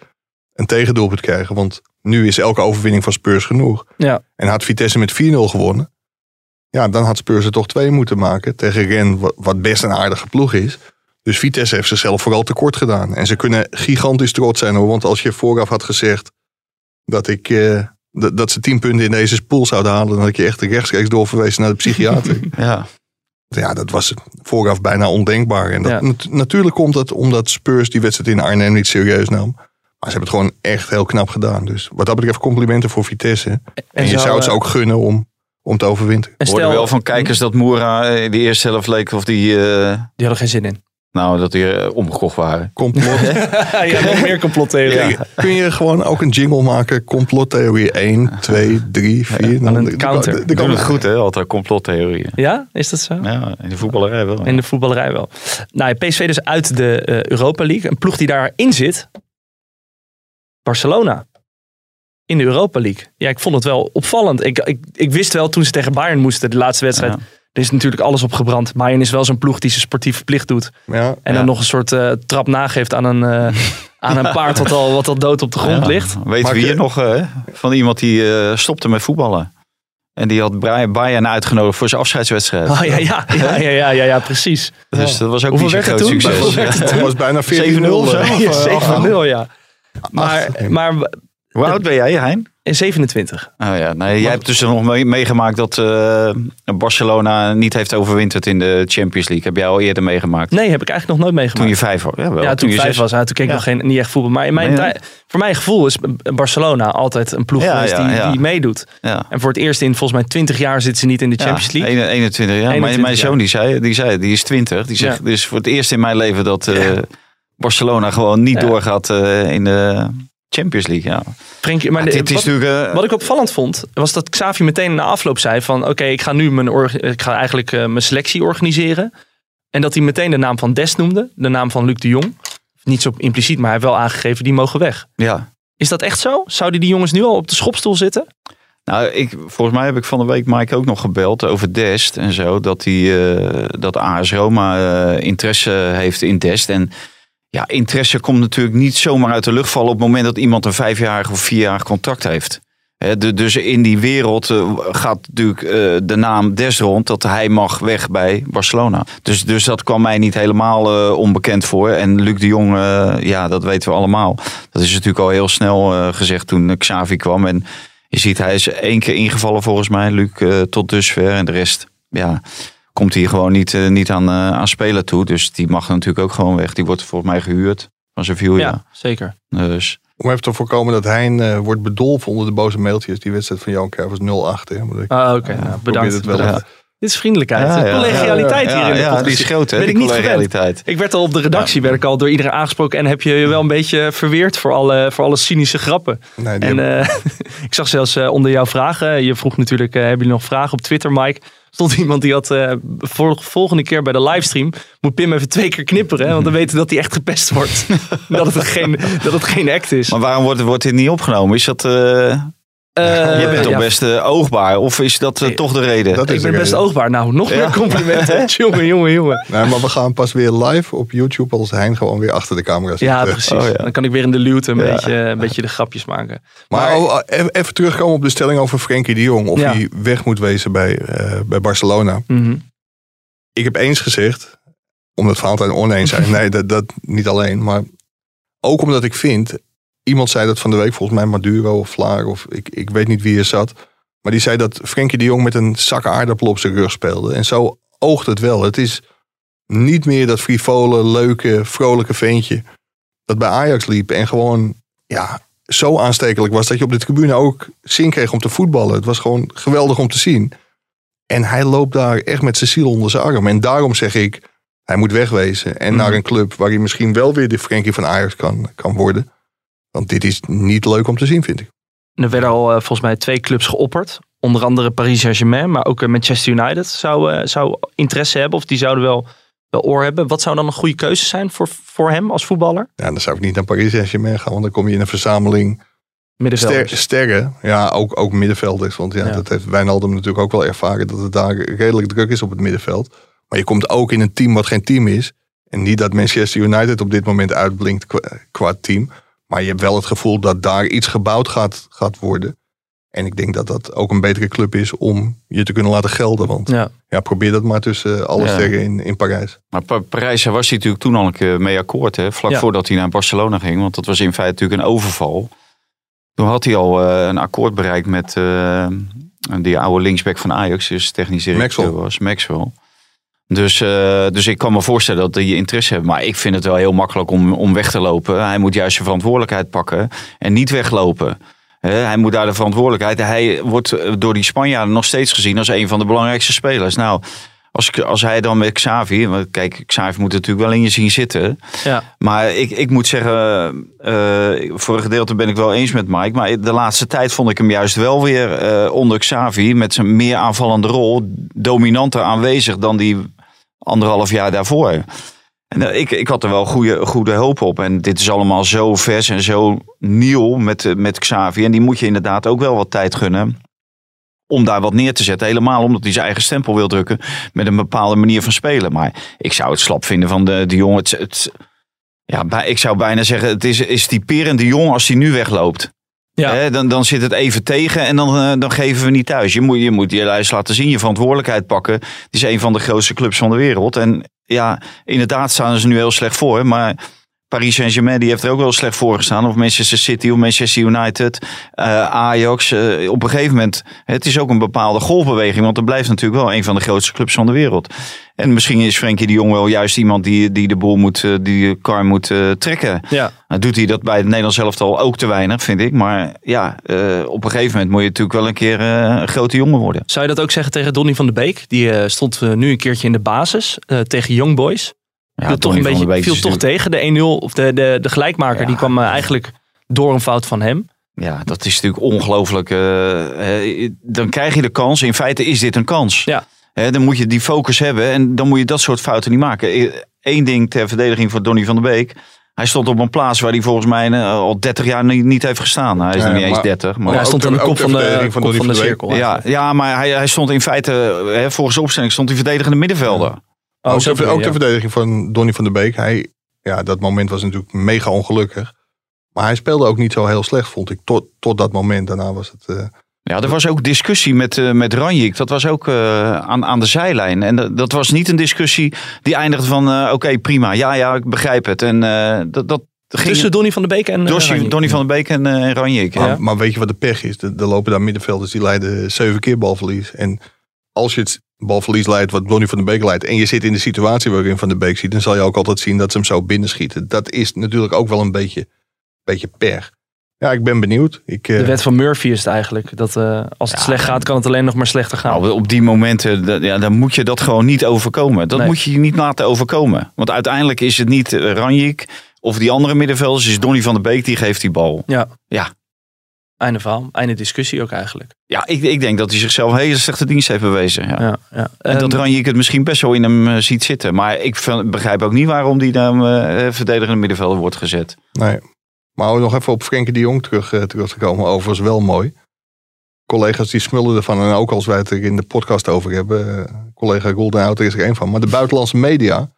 een tegendoelpunt krijgen. Want nu is elke overwinning van Spurs genoeg. Ja. En had Vitesse met 4-0 gewonnen, ja, dan had Spurs er toch twee moeten maken. Tegen Ren, wat- best een aardige ploeg is. Dus Vitesse heeft zichzelf vooral tekort gedaan. En ze kunnen gigantisch trots zijn hoor. Want als je vooraf had gezegd dat, ik, eh, dat, dat ze 10 punten in deze pool zouden halen, dan had ik je echt rechtstreeks doorverwezen naar de psychiater. Ja, ja, dat was vooraf bijna ondenkbaar. En dat, Ja. nat- natuurlijk komt dat omdat Spurs die wedstrijd in Arnhem niet serieus nam. Maar ze hebben het gewoon echt heel knap gedaan. Dus wat dat betreft complimenten voor Vitesse. En, je zou het ze eh, ook gunnen om, om te overwinteren. en we hoorden stel, wel van kijkers dat Moera in de eerste helft leek of die, eh, Die hadden geen zin in. Nou, dat die eh, omgekocht waren. Complot. ja, nog meer complottheorie. Ja, Kun je gewoon ook een jingle maken? Complottheorie 1, 2, 3, 4. dan een counter. Doen het goed hè, altijd complottheorieën. Ja, is dat zo? Ja, in de voetballerij wel. In de voetballerij wel. Nou, ja, PSV dus uit de eh, Europa League. Een ploeg die daarin zit. Barcelona. In de Europa League. Ja, ik vond het wel opvallend. Ik, ik, ik wist wel toen ze tegen Bayern moesten, de laatste wedstrijd. Ja. Er is natuurlijk alles op gebrand. Bayern is wel zo'n ploeg die zijn sportieve plicht doet. Ja, En Ja. dan nog een soort eh, trap nageeft aan een, eh, aan een paard wat al, wat al dood op de grond Ja. ligt. Weet wie ik- hier nog eh, van iemand die eh, stopte met voetballen. En die had Brian Bayern uitgenodigd voor zijn afscheidswedstrijd. Oh ja, ja, ja, ja, ja, ja, ja precies. Dus dat was ook Hoeveel niet zo'n werd het groot toen? succes. Het was bijna 14-0. 7-0 of zo? eh, Ja, of, eh, 7-0, ja. Maar, maar Hoe oud ben jij, Hein? In 27. Oh ja, nee, jij hebt dus nog mee- meegemaakt dat eh, Barcelona niet heeft overwinterd in de Champions League. Heb jij al eerder meegemaakt? Nee, heb ik eigenlijk nog nooit meegemaakt. Toen je vijf was. Ja, wel. ja, toen, je vijf zes- was, ja, toen keek ik Ja. nog geen, niet echt voetbal. Maar in mijn Nee, voor mijn gevoel is Barcelona altijd een ploeg Ja, geweest ja, die, ja. die meedoet. Ja. En voor het eerst in volgens mij 20 jaar zitten ze niet in de Champions Ja, League. ene- 21 jaar. Mijn- 21 mijn zoon die zei, die zei, die is 20. Die zegt, Ja. is voor het eerst in mijn leven dat eh, Barcelona gewoon niet Ja. doorgaat eh, in de Champions League. Ja. Maar dit is wat, natuurlijk... eh, wat ik opvallend vond, was dat Xavi meteen na afloop zei van... Oké, ik ga nu mijn, ik ga eigenlijk eh, mijn selectie organiseren. En dat hij meteen de naam van Des noemde. De naam van Luc de Jong. Niet zo impliciet, maar hij heeft wel aangegeven, die mogen weg. ja. Is dat echt zo? Zouden die jongens nu al op de schopstoel zitten? Nou, ik, volgens mij heb ik van de week Mike ook nog gebeld over Dest en zo. Dat, die, eh, dat AS Roma interesse heeft in Dest. En ja, interesse komt natuurlijk niet zomaar uit de lucht vallen op het moment dat iemand een vijfjarig of vierjarig contract heeft. Hè, de- dus in die wereld eh, gaat natuurlijk eh, de naam Des rond dat hij mag weg bij Barcelona. Dus, dus dat kwam mij niet helemaal eh, onbekend voor. En Luc de Jong, ja, dat weten we allemaal. Dat is natuurlijk al heel snel gezegd toen Xavi kwam. En je ziet, hij is één keer ingevallen volgens mij, Luc, tot dusver. En de rest, ja, komt hij gewoon niet, eh, niet aan, eh, aan spelen toe. Dus die mag natuurlijk ook gewoon weg. Die wordt volgens mij gehuurd van Sevilla. zeker. Dus Om even te voorkomen dat Hein eh, wordt bedolven onder de boze mailtjes. Die wedstrijd van Johan Cruijff was 0-8. Hè. Maar ik Ah, Oké, Ja, nou, probeer bedankt. het wel bedankt. Dit is vriendelijkheid. Ja, ja, collegialiteit ja, hier in de ja, podcast. die is groot, hè? Ben die ik niet gewend. Ik werd al op de redactie werd ik al door iedereen aangesproken en heb je je wel een beetje verweerd voor alle, voor alle cynische grappen. Nee, En hebben- eh, ik zag zelfs onder jouw vragen, je vroeg natuurlijk, hebben jullie nog vragen op Twitter, Mike? Stond iemand die had eh, voor, volgende keer bij de livestream moet Pim even twee keer knipperen, hè, want dan weten we dat hij echt gepest wordt. dat, het geen, dat het geen act is. Maar waarom wordt, wordt dit niet opgenomen? Is dat, eh, Eh, je bent toch ja, best eh, oogbaar? Of is dat eh, toch de reden? dat Ik ben best reden. oogbaar. Nou, nog Ja. meer complimenten. jongen, jongen, jongen. Nee, maar we gaan pas weer live op YouTube als Hein gewoon weer achter de camera zit. Ja, precies. Oh, ja. Dan kan ik weer in de luwte een, Ja. beetje, een beetje de grapjes maken. Maar, Maar- oh, even, even terugkomen op de stelling over Frenkie de Jong. Of Ja. hij weg moet wezen bij, eh, bij Barcelona. Mhm. Ik heb eens gezegd, omdat Valentijn oneens zijn. nee, dat, dat niet alleen. Maar ook omdat ik vind, iemand zei dat van de week, volgens mij Maduro of Vlaar. Of ik, ik weet niet wie er zat. Maar die zei dat Frenkie de Jong met een zak aardappelen op zijn rug speelde. En zo oogt het wel. Het is niet meer dat frivole, leuke, vrolijke ventje. Dat bij Ajax liep en gewoon ja, zo aanstekelijk was dat je op de tribune ook zin kreeg om te voetballen. Het was gewoon geweldig om te zien. En hij loopt daar echt met zijn ziel onder zijn arm. En daarom zeg ik, Hij moet wegwezen. En Mhm. naar een club waar hij misschien wel weer de Frenkie van Ajax kan, kan worden. Want dit is niet leuk om te zien, vind ik. Er werden al eh, volgens mij twee clubs geopperd. Onder andere Paris Saint-Germain, maar ook eh, Manchester United zou, eh, zou interesse hebben. Of die zouden wel, wel oor hebben. Wat zou dan een goede keuze zijn voor, voor hem als voetballer? Ja, dan zou ik niet naar Paris Saint-Germain gaan. Want dan kom je in een verzameling ster, sterren. Ja, ook, ook middenvelders. Want ja, Ja. dat heeft Wijnaldum natuurlijk ook wel ervaren. Dat het daar redelijk druk is op het middenveld. Maar je komt ook in een team wat geen team is. En niet dat Manchester United op dit moment uitblinkt qua, qua team. Maar je hebt wel het gevoel dat daar iets gebouwd gaat, gaat worden. En ik denk dat dat ook een betere club is om je te kunnen laten gelden. Want Ja. ja, probeer dat maar tussen alle Ja. sterren in, in Parijs. Maar Pa- Parijs daar was hij natuurlijk toen al een keer mee akkoord. Hè? Vlak Ja. voordat hij naar Barcelona ging. Want dat was in feite natuurlijk een overval. Toen had hij al eh, een akkoord bereikt met eh, die oude linksback van Ajax. Dus technisch directeur Maxwell. was. Maxwell. Dus, eh, dus ik kan me voorstellen dat die interesse hebben. Maar ik vind het wel heel makkelijk om, om weg te lopen. Hij moet juist zijn verantwoordelijkheid pakken. En niet weglopen. Hij moet daar de verantwoordelijkheid. Hij wordt eh, door die Spanjaarden nog steeds gezien als een van de belangrijkste spelers. Nou, als, ik- als hij dan met Xavi. Want kijk, Xavi moet natuurlijk wel in je zien zitten. Ja. Maar ik, ik moet zeggen, eh, voor een gedeelte ben ik wel eens met Mike. Maar de laatste tijd vond ik hem juist wel weer onder Xavi met zijn meer aanvallende rol dominanter aanwezig dan die anderhalf jaar daarvoor. En eh, ik, ik had er wel goede, goede hoop op. En dit is allemaal zo vers en zo nieuw met, eh, met Xavi. En die moet je inderdaad ook wel wat tijd gunnen. Om daar wat neer te zetten. Helemaal omdat hij zijn eigen stempel wil drukken. Met een bepaalde manier van spelen. Maar ik zou het slap vinden van de, de jongen. Het, het- ja, ik zou bijna zeggen, het is, is typerend de jongen als hij nu wegloopt. Ja. Dan, dan zit het even tegen en dan, eh, dan geven we niet thuis. Je moet je, moet je lijst laten zien, je verantwoordelijkheid pakken. Het is een van de grootste clubs van de wereld. En ja, inderdaad staan ze nu heel slecht voor. Maar Paris Saint-Germain die heeft er ook wel slecht voor gestaan. Of Manchester City of Manchester United. eh, Ajax. eh, op een gegeven moment, het is ook een bepaalde golfbeweging. Want er blijft natuurlijk wel een van de grootste clubs van de wereld. En misschien is Frenkie de Jong wel juist iemand die, die de boel moet, eh, die de kar moet trekken. Ja. Nou, doet hij dat bij het Nederlands elftal ook te weinig, vind ik. Maar ja, op een gegeven moment moet je natuurlijk wel een keer een grote jongen worden. Zou je dat ook zeggen tegen Donny van de Beek? Die stond nu een keertje in de basis tegen Young Boys. Ja, viel toch een van beetje, viel toch tegen. De 1-0 of de, de, de gelijkmaker, Ja. die kwam eh, eigenlijk door een fout van hem. Ja, dat is natuurlijk ongelooflijk. eh, eh, dan krijg je de kans. In feite is dit een kans. Ja. Hè, dan moet je die focus hebben en dan moet je dat soort fouten niet maken. Eén ding ter verdediging voor Donny van der Beek. Hij stond op een plaats waar hij volgens mij al 30 jaar niet, niet heeft gestaan. Hij is Ja, nog niet eens maar- 30. Maar Ja, hij stond aan de kop van de, van van de van cirkel. ja, ja, maar hij, hij stond in feite, hè, volgens de opstelling, stond hij verdedigende middenvelder. Oh, ook je, ook ja. verdediging van Donny van der Beek. Hij, ja, dat moment was natuurlijk mega ongelukkig. Maar hij speelde ook niet zo heel slecht, vond ik. Tot, tot dat moment. Daarna was het... eh, Ja, er was ook discussie met, eh met Ranjik. Dat was ook eh, aan, aan de zijlijn. En dat, dat was niet een discussie die eindigde van... eh, oké, prima. Ja, ja, ik begrijp het. En eh, dat, dat ging... Tussen Donny van de Beek en eh. Donny van der Beek en, en Ranjik. Ja. maar, weet je wat de pech is? Er er lopen daar middenvelders die leiden zeven keer balverlies. En als je het balverlies leidt wat Donny van der Beek leidt... en je zit in de situatie waarin Van der Beek ziet... dan zal je ook altijd zien dat ze hem zo binnenschieten. Dat is natuurlijk ook wel een beetje, beetje per. Ja, ik ben benieuwd. Ik, eh, De wet van Murphy is het eigenlijk. Dat eh, als het Ja, slecht gaat, kan het alleen nog maar slechter gaan. Nou, op die momenten, dat- ja, dan moet je dat gewoon niet overkomen. Dat Nee. moet je je niet laten overkomen. Want uiteindelijk is het niet eh, Ranjik of die andere middenvelders. Het is Donny van der Beek die geeft die bal. Ja. Ja. Einde verhaal. Einde discussie ook eigenlijk. Ja, ik, ik denk dat hij zichzelf een hele slechte dienst heeft bewezen. Ja. Ja, ja. En dat Ranjik het misschien best wel in hem eh, ziet zitten. Maar ik begrijp ook niet waarom die dan eh verdedigende middenvelder wordt gezet. Nee. Maar om nog even op Frenkie de Jong terug, eh, terug te komen. Overigens wel mooi. Collega's die smullen ervan. En ook als wij het er in de podcast over hebben. collega Golden Outer is er één van. Maar de buitenlandse media.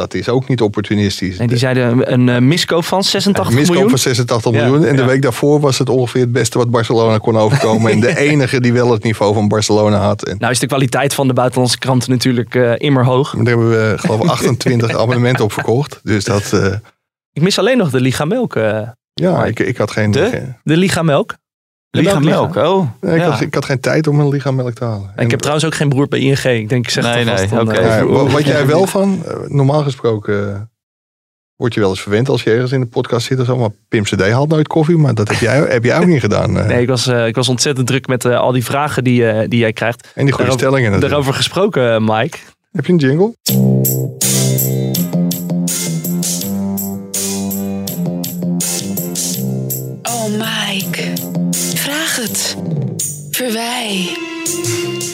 Dat is ook niet opportunistisch. nee, die zeiden een, een miskoop van 86 Miskoop miljoen. van 86 Ja, miljoen. En de week daarvoor was het ongeveer het beste wat Barcelona kon overkomen. En de enige die wel het niveau van Barcelona had. En Nou is de kwaliteit van de buitenlandse kranten natuurlijk eh, immer hoog. daar hebben we geloof ik 28 abonnementen op verkocht. Dus dat, eh, Ik mis alleen nog de Liga Melk. eh, ja, ik, ik had geen... De? geen- de Liga Melk. De Liga melkliga. Melk, oh. nee, ik, ja. had, ik had geen tijd om een liga melk te halen. En ik heb trouwens ook geen broer bij ING. Ik denk, ik zeg Nee, nee, dan, oké. eh, Ja, wat jij wel van, eh, normaal gesproken eh, word je wel eens verwend als je ergens in de podcast zit of zo. Maar Pim CD haalt nooit koffie, maar dat heb jij, heb jij ook niet gedaan. Nee, ik was, eh, ik was ontzettend druk met eh, al die vragen die, eh, die jij krijgt. en die goede daarover- stellingen natuurlijk. Daarover gesproken, Mike. Heb je een jingle? Verwij.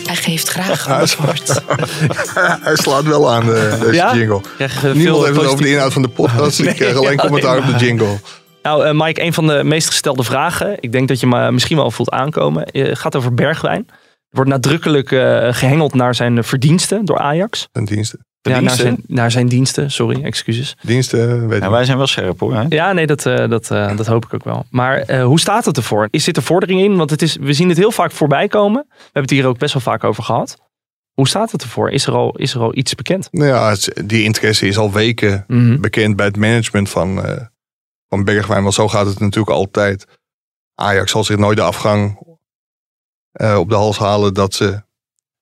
Hij geeft graag antwoord. Hij slaat wel aan de, deze Ja? jingle. Je Niemand veel heeft het over de inhoud van de podcast. ik krijg alleen commentaar op de jingle. Nou, eh, Mike, een van de meest gestelde vragen. Ik denk dat je me misschien wel voelt aankomen. eh, gaat over Bergwijn. Er wordt nadrukkelijk eh, gehengeld naar zijn verdiensten door Ajax. Een diensten. Ja, naar, zijn, naar zijn diensten, sorry, excuses. Diensten, weet Ja, wij zijn wel scherp hoor. Hè? Ja, nee, dat, eh, dat, eh, dat hoop ik ook wel. Maar eh, hoe staat het ervoor? Is dit er vordering in? Want het is, we zien het heel vaak voorbij komen. We hebben het hier ook best wel vaak over gehad. Hoe staat het ervoor? Is er al, is er al iets bekend? Nou ja, het- die interesse is al weken Mhm. bekend bij het management van, eh, van Bergwijn. Want zo gaat het natuurlijk altijd. Ajax zal zich nooit de afgang eh, op de hals halen dat ze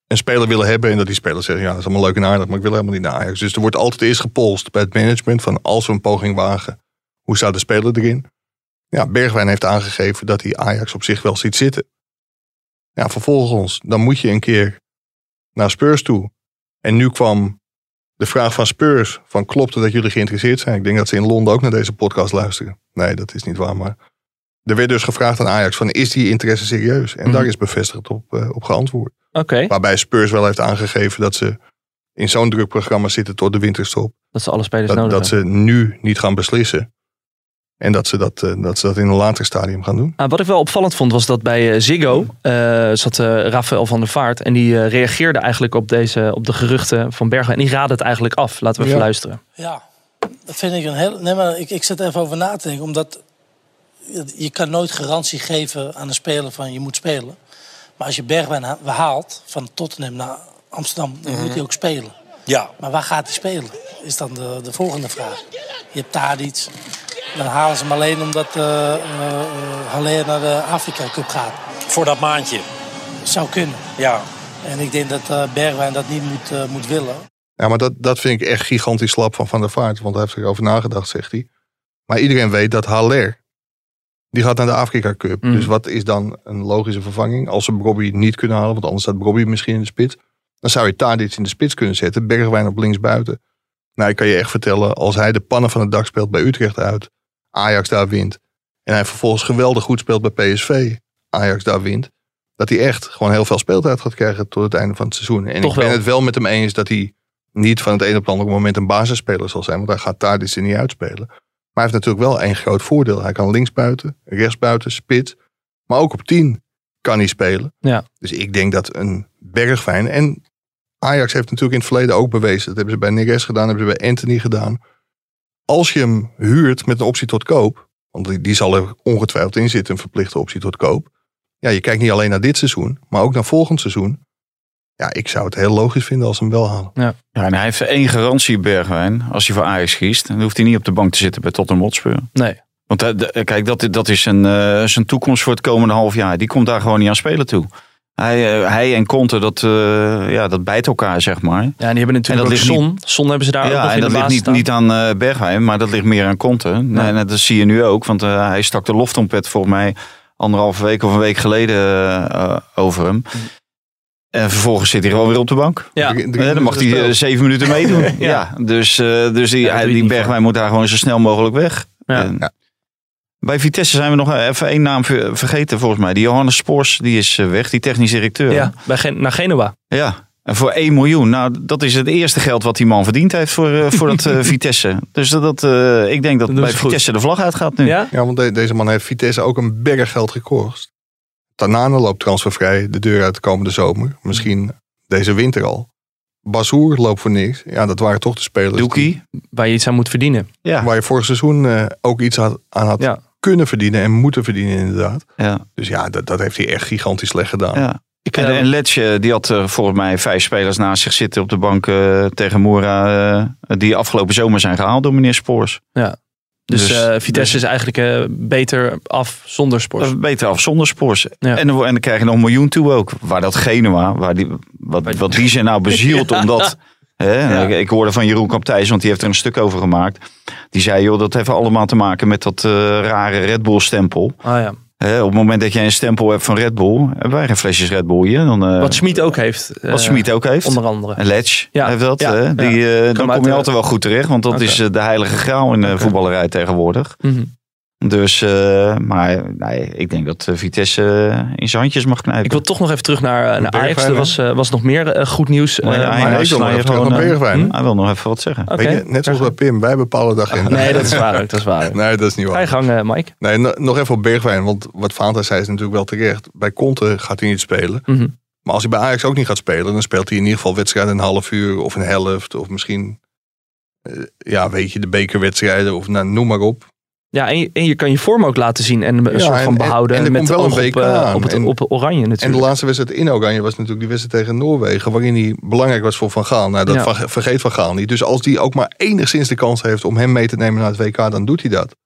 een speler willen hebben. En dat die speler zeggen, ja dat is allemaal leuk en aardig, maar ik wil helemaal niet naar Ajax. Dus er wordt altijd eerst gepolst bij het management van als we een poging wagen, hoe staat de speler erin? Ja, Bergwijn heeft aangegeven dat hij Ajax op zich wel ziet zitten. Ja, vervolgens, dan moet je een keer naar Spurs toe. En nu kwam de vraag van Spurs: van klopt het dat jullie geïnteresseerd zijn? Ik denk dat ze in Londen ook naar deze podcast luisteren. Nee, dat is niet waar, maar er werd dus gevraagd aan Ajax: van is die interesse serieus? En Mhm. daar is bevestigd op, eh, op geantwoord. Oké, Waarbij Spurs wel heeft aangegeven dat ze in zo'n druk programma zitten tot de winterstop. dat ze alle spelers Dat, nodig dat hebben. ze nu niet gaan beslissen. En dat ze dat, eh, dat ze dat in een later stadium gaan doen. Ah, wat ik wel opvallend vond was dat bij eh, Ziggo eh, zat eh, Rafael van der Vaart. En die reageerde eigenlijk op, deze, op de geruchten van Bergwijn. En die raadde het eigenlijk af. Laten we even Ja. luisteren. Ja, dat vind ik een heel. Nee, maar ik, ik zit er even over na te denken. Omdat je- je kan nooit garantie geven aan een speler van je moet spelen. Maar als je Bergwijn ha- haalt van Tottenham naar Amsterdam, dan moet hij ook spelen. Ja, Maar waar gaat hij spelen? Is dan de, de volgende vraag. Je hebt Tadic. Dan halen ze hem alleen omdat eh eh, eh, Haller naar de Afrika Cup gaat. voor dat maandje. Zou kunnen. Ja. En ik denk dat eh, Bergwijn dat niet moet, eh, moet willen. Ja, maar dat, dat vind ik echt gigantisch slap van Van der Vaart. Want hij heeft erover nagedacht, zegt hij. Maar iedereen weet dat Haller, die gaat naar de Afrika Cup. Mm. Dus wat is dan een logische vervanging? Als ze Bobby niet kunnen halen, want anders staat Bobby misschien in de spits. Dan zou je Tadic in de spits kunnen zetten. Bergwijn op linksbuiten. Nou, ik kan je echt vertellen, als hij de pannen van het dak speelt bij Utrecht uit. Ajax daar wint. En hij vervolgens geweldig goed speelt bij PSV. Ajax daar wint. Dat hij echt gewoon heel veel speeltijd gaat krijgen tot het einde van het seizoen. En Toch ik ben wel. het wel met hem eens dat hij niet van het ene op het andere moment een basisspeler zal zijn. Want hij gaat Tadic er niet uitspelen. Maar hij heeft natuurlijk wel één groot voordeel. Hij kan linksbuiten, rechtsbuiten, spits. Maar ook op 10 kan hij spelen. Ja. Dus ik denk dat een Bergwijn... En Ajax heeft natuurlijk in het verleden ook bewezen. Dat hebben ze bij Neres gedaan, hebben ze bij Anthony gedaan. Als je hem huurt met een optie tot koop... Want die, die zal er ongetwijfeld in zitten, een verplichte optie tot koop. Ja, je kijkt niet alleen naar dit seizoen, maar ook naar volgend seizoen. Ja, ik zou het heel logisch vinden als ze hem wel halen. Ja, en hij heeft één garantie, Bergwijn. Als hij voor Ajax kiest, dan hoeft hij niet op de bank te zitten bij Tottenham Hotspur. Nee. Want eh, de- kijk, dat, dat is een, eh, zijn toekomst voor het komende half jaar. Die komt daar gewoon niet aan spelen toe. Hij, eh, hij en Conte, dat, eh, ja, dat bijt elkaar, zeg maar. Ja, en die hebben natuurlijk En dat ook ligt Son. Son hebben ze daar ook ja, nog en in dat ligt niet, niet aan eh, Bergwijn, maar dat ligt meer aan Conte. Nee, en dat zie je nu ook, want eh, hij stak de loftrompet volgens mij anderhalve week of een week geleden eh, over hem. En vervolgens zit hij gewoon weer op de bank. Ja. Drie- drie Eh, dan mag hij eh, zeven minuten meedoen. ja. dus, eh, dus die, Ja, die Bergwijn moet daar gewoon zo snel mogelijk weg. Ja. En Ja. Bij Vitesse zijn we nog even één naam ver- vergeten volgens mij. Die Johannes Spoors, die is weg, die technisch directeur. Ja, bij Gen naar Genua. Ja, en voor 1 miljoen. Nou, dat is het eerste geld wat die man verdiend heeft voor, eh, voor dat eh, Vitesse. Dus dat, eh, ik denk dat Dat bij goed. Vitesse de vlag uitgaat nu. Ja? Ja, want de- deze man heeft Vitesse ook een berg geld gekost. Tanane loopt transfervrij de deur uit de komende zomer. Misschien deze winter al. Bazoer loopt voor niks. Ja, dat waren toch de spelers Doekie. Waar je iets aan moet verdienen. Ja. waar je vorig seizoen eh, ook iets had, aan had Ja. kunnen verdienen en moeten verdienen inderdaad. Ja. Dus ja, dat, dat heeft hij echt gigantisch slecht gedaan. ja. Ik, En, eh, en Letje, die had eh, volgens mij vijf spelers naast zich zitten op de bank eh, tegen Moura. eh, die afgelopen zomer zijn gehaald door meneer Spoors. Dus dus- eh, Vitesse is eigenlijk eh, beter af zonder. Dat is beter af zonder Spoors. Ja. En, dan, en dan krijg je nog een miljoen toe ook. Waar dat Genua, waar die, wat, wat die zijn nou bezield omdat... Hè, Ja. ik, hoorde van Jeroen Kaptijs, want die heeft er een stuk over gemaakt. Die zei, joh, dat heeft allemaal te maken met dat eh, rare Red Bull stempel. Ah op het moment dat jij een stempel hebt van Red Bull, hebben wij geen flesjes Red Bull hier. Dan, eh, Wat Schmid ook heeft. eh, wat Schmid ook heeft. Onder andere. En Ledge Ja, heeft dat. ja. Die, eh, dan Kom je altijd wel goed terecht. Want dat is eh, de heilige graal in de voetballerij tegenwoordig. Mhm. Dus, eh, maar nee, ik denk dat eh, Vitesse eh, in zijn handjes mag knijpen. Ik wil toch nog even terug naar, naar Ajax. Er was, was nog meer goed nieuws. Maar ja, maar- hij- Maar ik wil nog snij je even terug gewoon, naar Bergwijn. hm? Hij wil nog even wat zeggen. Weet je, net zoals bij Pim, wij bepalen dag in. Nee, dat is waar ook. Dat is waar. Nee, dat is niet Ga je waar. gang, eh, Mike. Nee, no- nog even op Bergwijn, want wat Fanta zei is natuurlijk wel terecht. Bij Conte gaat hij niet spelen. Mhm. Maar als hij bij Ajax ook niet gaat spelen, dan speelt hij in ieder geval wedstrijden een half uur of een helft. Of misschien, eh, ja, weet je, de bekerwedstrijden of nou, noem maar op. Ja, en je, en je kan je vorm ook laten zien en een Ja, soort van en- en- behouden. en met wel een op, eh, aan. op, het, En- op oranje En de natuurlijk. laatste wedstrijd in Oranje was natuurlijk die wedstrijd tegen Noorwegen, waarin hij belangrijk was voor Van Gaal. Nou, dat Ja. vergeet Van Gaal niet. Dus als die ook maar enigszins de kans heeft om hem mee te nemen naar het WK, dan doet hij dat.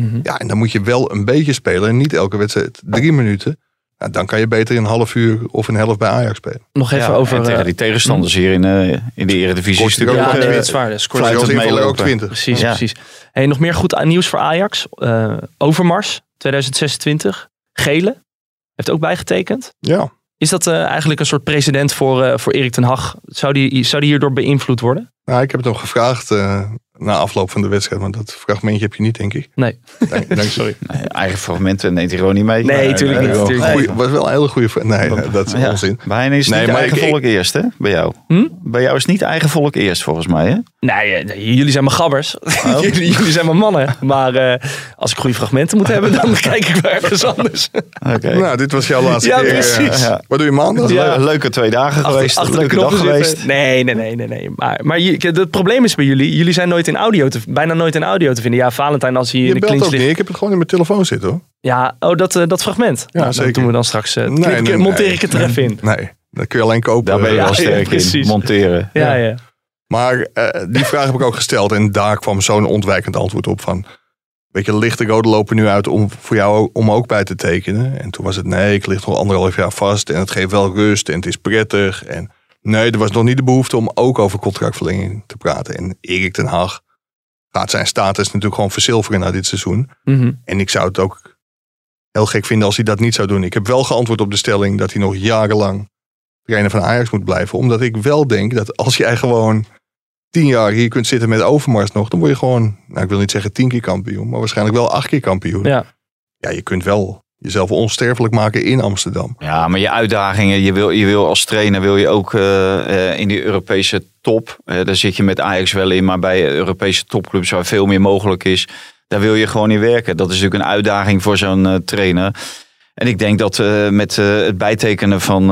Mhm. Ja, en dan moet je wel een beetje spelen en niet elke wedstrijd drie minuten. Nou, dan kan je beter een half uur of een helft bij Ajax spelen. Nog even Ja, over... en tegen eh, die tegenstanders hier in, eh, in de Eredivisie. Er ook natuurlijk ja, ook, nee, eh, het invaller ook meelopen. 20. Precies, Ja. precies. Hey, nog meer goed nieuws voor Ajax. Eh, Overmars 2026. Gele. Heeft ook bijgetekend. Ja. Is dat eh, eigenlijk een soort precedent voor, eh, voor Erik ten Hag? Zou die, zou die hierdoor beïnvloed worden? Nou, ik heb het hem gevraagd eh, na afloop van de wedstrijd, maar dat fragmentje heb je niet, denk ik. Nee. Dank, dank sorry. Nee, eigen fragmenten neemt hij gewoon niet mee. Nee, tuurlijk niet, goeie- niet. was wel een hele goede. Nee, dat is Ja. onzin. Bij hen is het Nee, niet maar eigen ik- volk eerst, hè? Bij jou. Hm? Bij jou is het niet eigen volk eerst, volgens mij, hè? Nee, eh, jullie zijn mijn gabbers. jullie, jullie zijn mijn mannen. Maar eh, als ik goede fragmenten moet hebben, dan kijk ik wel ergens anders. Oké. Nou, dit was jouw laatste Ja, keer. eh, precies. Ja. Wat doe je maandag? Ja. Le- Leuke twee dagen geweest. Achter- leuke dag geweest. Nee, nee, nee, nee. nee. Maar, maar je- het probleem is bij jullie, jullie zijn nooit in audio te, bijna nooit in audio te vinden. Ja, Valentijn als hij in Je de belt clinch ook ligt. niet. Ik heb het gewoon in mijn telefoon zitten hoor. Ja, oh, dat, eh, dat fragment. Ja, Nou, zeker. Dat doen we dan straks. eh, Nee, knip ik- nee, monteer nee. ik het er even in. Nee, dat kun je alleen kopen. Daar ben je Ja, wel ja, sterk in. precies. Monteren. Ja, ja. Maar eh, die vraag heb ik ook gesteld. En daar kwam zo'n ontwijkend antwoord op van... Weet je, ligt de rode lopen nu uit om voor jou ook- om ook bij te tekenen? En toen was het nee, ik lig nog anderhalf jaar vast. En het geeft wel rust en het is prettig. En nee, er was nog niet de behoefte om ook over contractverlenging te praten. En Erik ten Hag gaat zijn status natuurlijk gewoon verzilveren na dit seizoen. Mhm. En ik zou het ook heel gek vinden als hij dat niet zou doen. Ik heb wel geantwoord op de stelling dat hij nog jarenlang trainer van Ajax moet blijven. Omdat ik wel denk dat als jij gewoon tien jaar hier kunt zitten met Overmars nog, dan word je gewoon, nou ik wil niet zeggen tien keer kampioen, maar waarschijnlijk wel acht keer kampioen. Ja. Ja, je kunt wel jezelf onsterfelijk maken in Amsterdam. Ja, maar je uitdagingen, je wil, je wil als trainer wil je ook eh, eh, in die Europese top. Eh, daar zit je met Ajax wel in, maar bij Europese topclubs waar veel meer mogelijk is, daar wil je gewoon in werken. Dat is natuurlijk een uitdaging voor zo'n trainer. En ik denk dat met het bijtekenen van,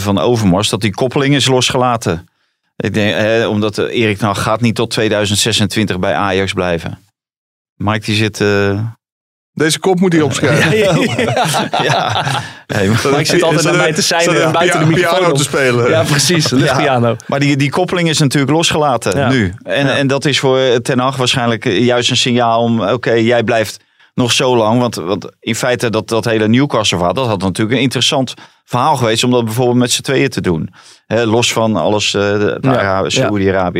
van Overmars, dat die koppeling is losgelaten. Ik denk, omdat Erik nou gaat niet tot 2026 bij Ajax blijven. Mike die zit... Deze kop moet hij opschrijven. Ja, ja. Maar- Maar ik zit altijd naar mij te zijn en buiten de microfoon piano te spelen. Ja, precies. Luchtpiano. Maar die, die koppeling is natuurlijk losgelaten Ja. nu. En, Ja. en dat is voor Ten Hag waarschijnlijk juist een signaal om... Oké, jij blijft nog zo lang. Want, want in feite dat, dat hele Newcastle verhaal... dat had natuurlijk een interessant verhaal geweest... om dat bijvoorbeeld met z'n tweeën te doen. Los van alles, eh de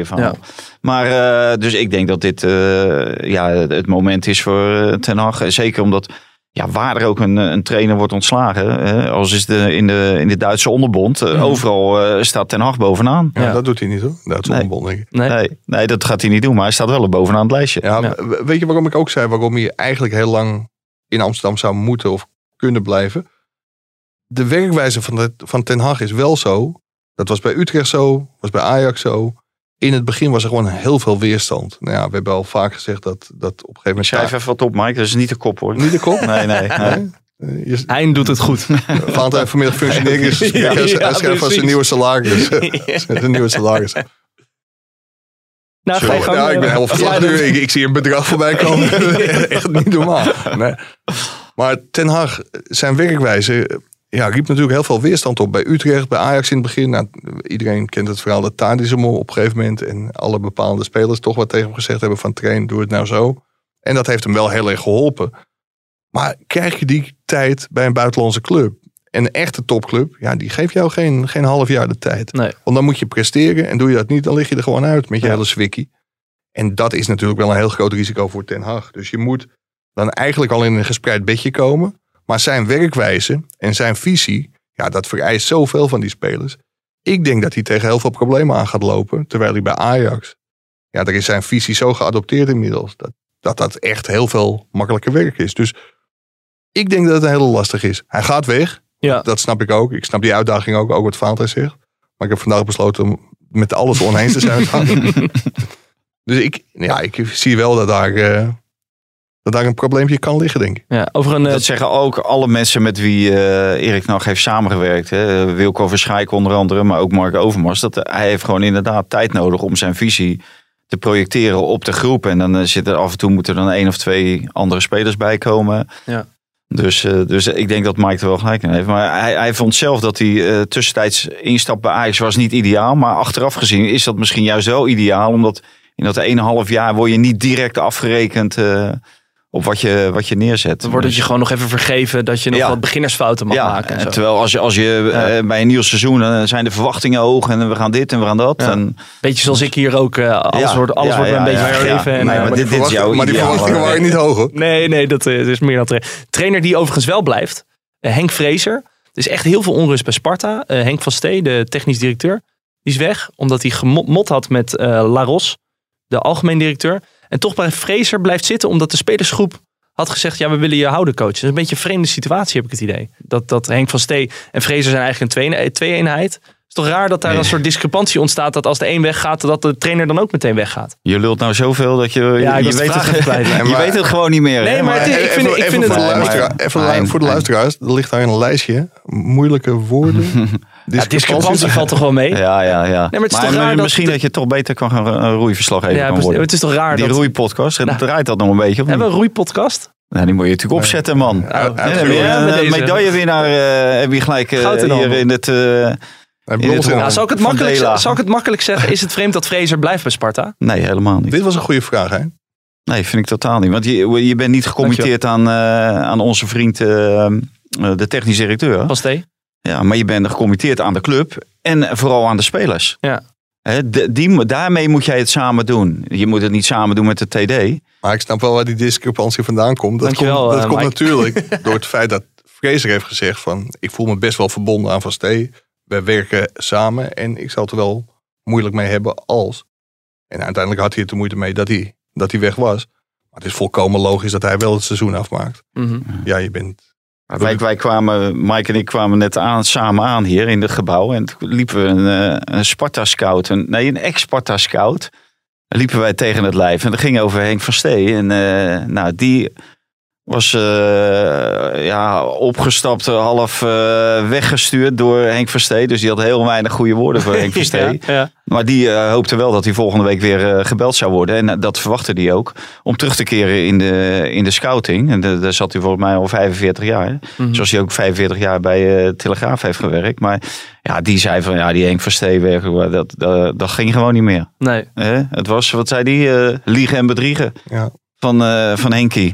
Ja. Verhaal. Maar eh, dus ik denk dat dit eh, ja, het moment is voor Ten Hag. Zeker omdat... Ja, waar er ook een, een trainer wordt ontslagen, hè, als is de, in, de, in de Duitse onderbond, eh, overal eh, staat Ten Hag bovenaan. Ja, Ja. dat doet hij niet hoor. Dat is Nee. onbond, denk ik. Nee. Nee, nee, dat gaat hij niet doen. Maar hij staat wel bovenaan het lijstje. Ja, Ja. we- weet je waarom ik ook zei waarom je eigenlijk heel lang in Amsterdam zou moeten of kunnen blijven? De werkwijze van, de, van Ten Hag is wel zo. Dat was bij Utrecht zo, was bij Ajax zo. In het begin was er gewoon heel veel weerstand. Nou ja, we hebben al vaak gezegd dat, dat op een gegeven moment... Schrijf even wat op, Mike. Dat is niet de kop, hoor. Niet de kop? Nee, nee. nee. Nee? Je, Hein doet het goed. Valentijn vanmiddag functioneren is Ja, hij schrijft van zijn nieuwe salaris. zijn nieuwe salaris. Nou, ga je gang. Ja, ik ben helemaal ja, nu. dat- Ik, ik zie een bedrag voorbij komen. Echt niet normaal. Nee. Maar Ten Hag, zijn werkwijze ja, riep natuurlijk heel veel weerstand op. Bij Utrecht, bij Ajax in het begin. Nou, iedereen kent het verhaal dat Tadis hem op een gegeven moment... en alle bepaalde spelers toch wat tegen hem gezegd hebben van... train, doe het nou zo. En dat heeft hem wel heel erg geholpen. Maar krijg je die tijd bij een buitenlandse club... en een echte topclub, ja, die geeft jou geen, geen half jaar de tijd. Nee. Want dan moet je presteren en doe je dat niet, dan lig je er gewoon uit met je Ja. hele swikkie. En dat is natuurlijk wel een heel groot risico voor Ten Hag. Dus je moet dan eigenlijk al in een gespreid bedje komen. Maar zijn werkwijze en zijn visie, ja, dat vereist zoveel van die spelers. Ik denk dat hij tegen heel veel problemen aan gaat lopen. Terwijl hij bij Ajax, ja, daar is zijn visie zo geadopteerd inmiddels. Dat dat, dat echt heel veel makkelijker werk is. Dus ik denk dat het een hele lastig is. Hij gaat weg. Ja. Dat snap ik ook. Ik snap die uitdaging ook, ook wat Valentijn zegt. Maar ik heb vandaag besloten om met alles oneens te zijn. dus ik, ja, ik zie wel dat daar, eh, dat daar een probleempje kan liggen, denk ik. Ja, over een, eh, Dat zeggen ook alle mensen met wie eh, Erik nog heeft samengewerkt. Hè. Wilco Verschijk onder andere, maar ook Mark Overmars. Dat, hij heeft gewoon inderdaad tijd nodig om zijn visie te projecteren op de groep. En dan uh, zit er af en toe moeten er dan één of twee andere spelers bij komen. Ja. Dus, uh, dus ik denk dat Mike er wel gelijk in heeft. Maar hij, hij vond zelf dat hij uh, tussentijds instap bij Ajax was niet ideaal. Maar achteraf gezien is dat misschien juist wel ideaal. Omdat in dat 1,5 jaar word je niet direct afgerekend op wat je, wat je neerzet. Dan wordt het je gewoon nog even vergeven dat je nog ja. wat beginnersfouten mag ja, maken. En terwijl als je, als je ja. bij een nieuw seizoen dan zijn de verwachtingen hoog en we gaan dit en we gaan dat. En, Beetje zoals ik hier ook. Uh, alles wordt, alles wordt een beetje vergeven. En, nee, maar, dit, dit is jouw maar die verwachtingen waren niet hoog hoor. Nee, nee, dat uh, is meer dan Trainer die overigens wel blijft. Uh, Henk Vrezer. Er is echt heel veel onrust bij Sparta. Henk van Stee, de technisch directeur, die is weg. Omdat hij gemot had met Laros, de algemeen directeur. En toch bij Vrezer blijft zitten omdat de spelersgroep had gezegd, ja, we willen je houden, coach. Dat is een beetje een vreemde situatie, heb ik het idee. Dat, dat Henk van Stee en Vrezer zijn eigenlijk een twee-eenheid. Het is toch raar dat daar nee. een soort discrepantie ontstaat... dat als de een weggaat, dat de trainer dan ook meteen weggaat. Je lult nou zoveel dat je... Ja, je, je weet, het, je maar, weet het gewoon niet meer. Nee, hè? maar, het, ik vind, even, ik vind even het... Voor de, luisteraar, even maar, voor de luisteraars, er ligt daar een lijstje. Moeilijke woorden. Ja, discrepantie valt toch wel mee? Ja, ja, ja. Nee, maar het is toch raar misschien dat, dat je toch beter kan gaan een roeiverslaggever ja, kan worden. Het is toch raar Die dat... roeipodcast, nou, draait dat nog een beetje? Hebben we een roeipodcast? Nou, die moet je natuurlijk opzetten, man. Ja, ja, ja, uh, medaillewinnaar uh, heb je gelijk uh, in hier in het... Uh, in het nou, zal, ik het makkelijk, zal ik het makkelijk zeggen? Is het vreemd dat Fraser blijft bij Sparta? Nee, helemaal niet. Dit was een goede vraag, hè? Nee, vind ik totaal niet. Want je, je bent niet gecommitteerd aan, uh, aan onze vriend, uh, de technisch directeur. Stee? Ja, maar je bent gecommitteerd aan de club en vooral aan de spelers. Ja. He, de, die, daarmee moet jij het samen doen. Je moet het niet samen doen met de TD. Maar ik snap wel waar die discrepantie vandaan komt. Dat Dankjewel, komt, dat uh, komt natuurlijk door het feit dat Fraser heeft gezegd van... ik voel me best wel verbonden aan Van Stee. We werken samen en ik zal het er wel moeilijk mee hebben als... En uiteindelijk had hij het er moeite mee dat hij, dat hij weg was. Maar het is volkomen logisch dat hij wel het seizoen afmaakt. Mm -hmm. Ja, je bent... Wij, wij kwamen, Mike en ik kwamen net aan, samen aan hier in het gebouw. En toen liepen we een, een Sparta-scout, een, nee, een ex-Sparta-scout. Liepen wij tegen het lijf. En dat ging over Henk van Stee. En uh, nou, die was uh, ja, opgestapt, half uh, weggestuurd door Henk Verstee. Dus die had heel weinig goede woorden voor Henk Verstee. ja, ja. Maar die uh, hoopte wel dat hij volgende week weer gebeld zou worden. En dat verwachtte hij ook. Om terug te keren in de, in de scouting. En de, daar zat hij volgens mij al 45 jaar. Mm -hmm. Zoals hij ook 45 jaar bij Telegraaf heeft gewerkt. Maar ja, die zei van ja, die Henk Verstee dat, dat, dat ging gewoon niet meer. Nee. het was, wat zei die, liegen en bedriegen ja. van, van Henkie.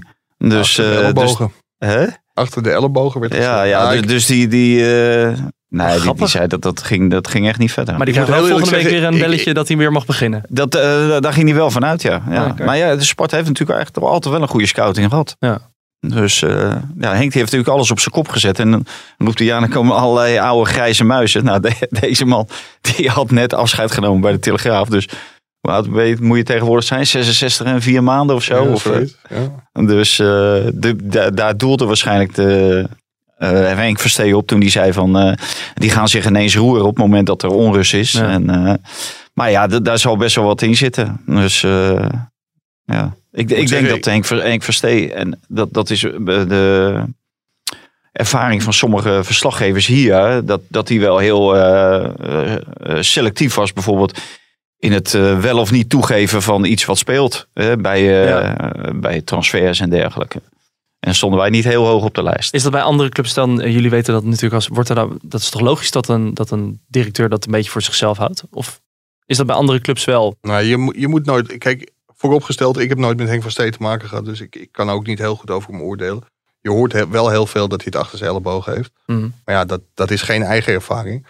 Dus, Achter de ellebogen. Dus, hè? Achter de ellebogen werd het Ja, ja dus, dus die, die, uh, nee, die, die, zei dat dat ging, dat ging echt niet verder. Maar die krijgt wel volgende week weer een belletje ik, dat hij weer mag beginnen. Dat, uh, daar ging hij wel vanuit, ja. ja. Okay. Maar ja, de sport heeft natuurlijk echt altijd wel een goede scouting gehad. Ja. Dus uh, ja, Henk die heeft natuurlijk alles op zijn kop gezet. En dan roept hij, ja, dan komen allerlei oude grijze muizen. Nou, de, deze man, die had net afscheid genomen bij de Telegraaf. Dus hoe oud moet je tegenwoordig zijn? 66 en 4 maanden of zo? Ja, of, uh, ja. Dus uh, de, de, daar doelde waarschijnlijk de uh, Henk Verstee op toen die zei van... uh, die gaan zich ineens roeren op het moment dat er onrust is. Ja. En, maar ja, daar zal best wel wat in zitten. Dus ja, ik, ik denk dat Henk, Henk Verstee... en dat, dat is de ervaring van sommige verslaggevers hier... dat, dat die wel heel selectief was bijvoorbeeld in het uh, wel of niet toegeven van iets wat speelt hè, bij, uh, ja. bij transfers en dergelijke. En stonden wij niet heel hoog op de lijst. Is dat bij andere clubs dan, uh, jullie weten dat natuurlijk als, wordt er dan, dat is toch logisch dat een, dat een directeur dat een beetje voor zichzelf houdt? Of is dat bij andere clubs wel? Nou, je, moet, je moet nooit, kijk, vooropgesteld, ik heb nooit met Henk van Stee te maken gehad, dus ik, ik kan ook niet heel goed over hem oordelen. Je hoort he, wel heel veel dat hij het achter zijn elleboog heeft. Mm. Maar ja, dat, dat is geen eigen ervaring.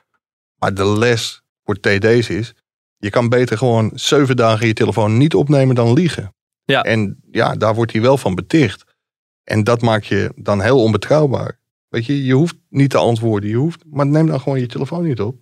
Maar de les voor TD's is, je kan beter gewoon zeven dagen je telefoon niet opnemen dan liegen. Ja. En ja, daar wordt hij wel van beticht. En dat maakt je dan heel onbetrouwbaar. Weet je, je hoeft niet te antwoorden. Je hoeft, maar neem dan gewoon je telefoon niet op.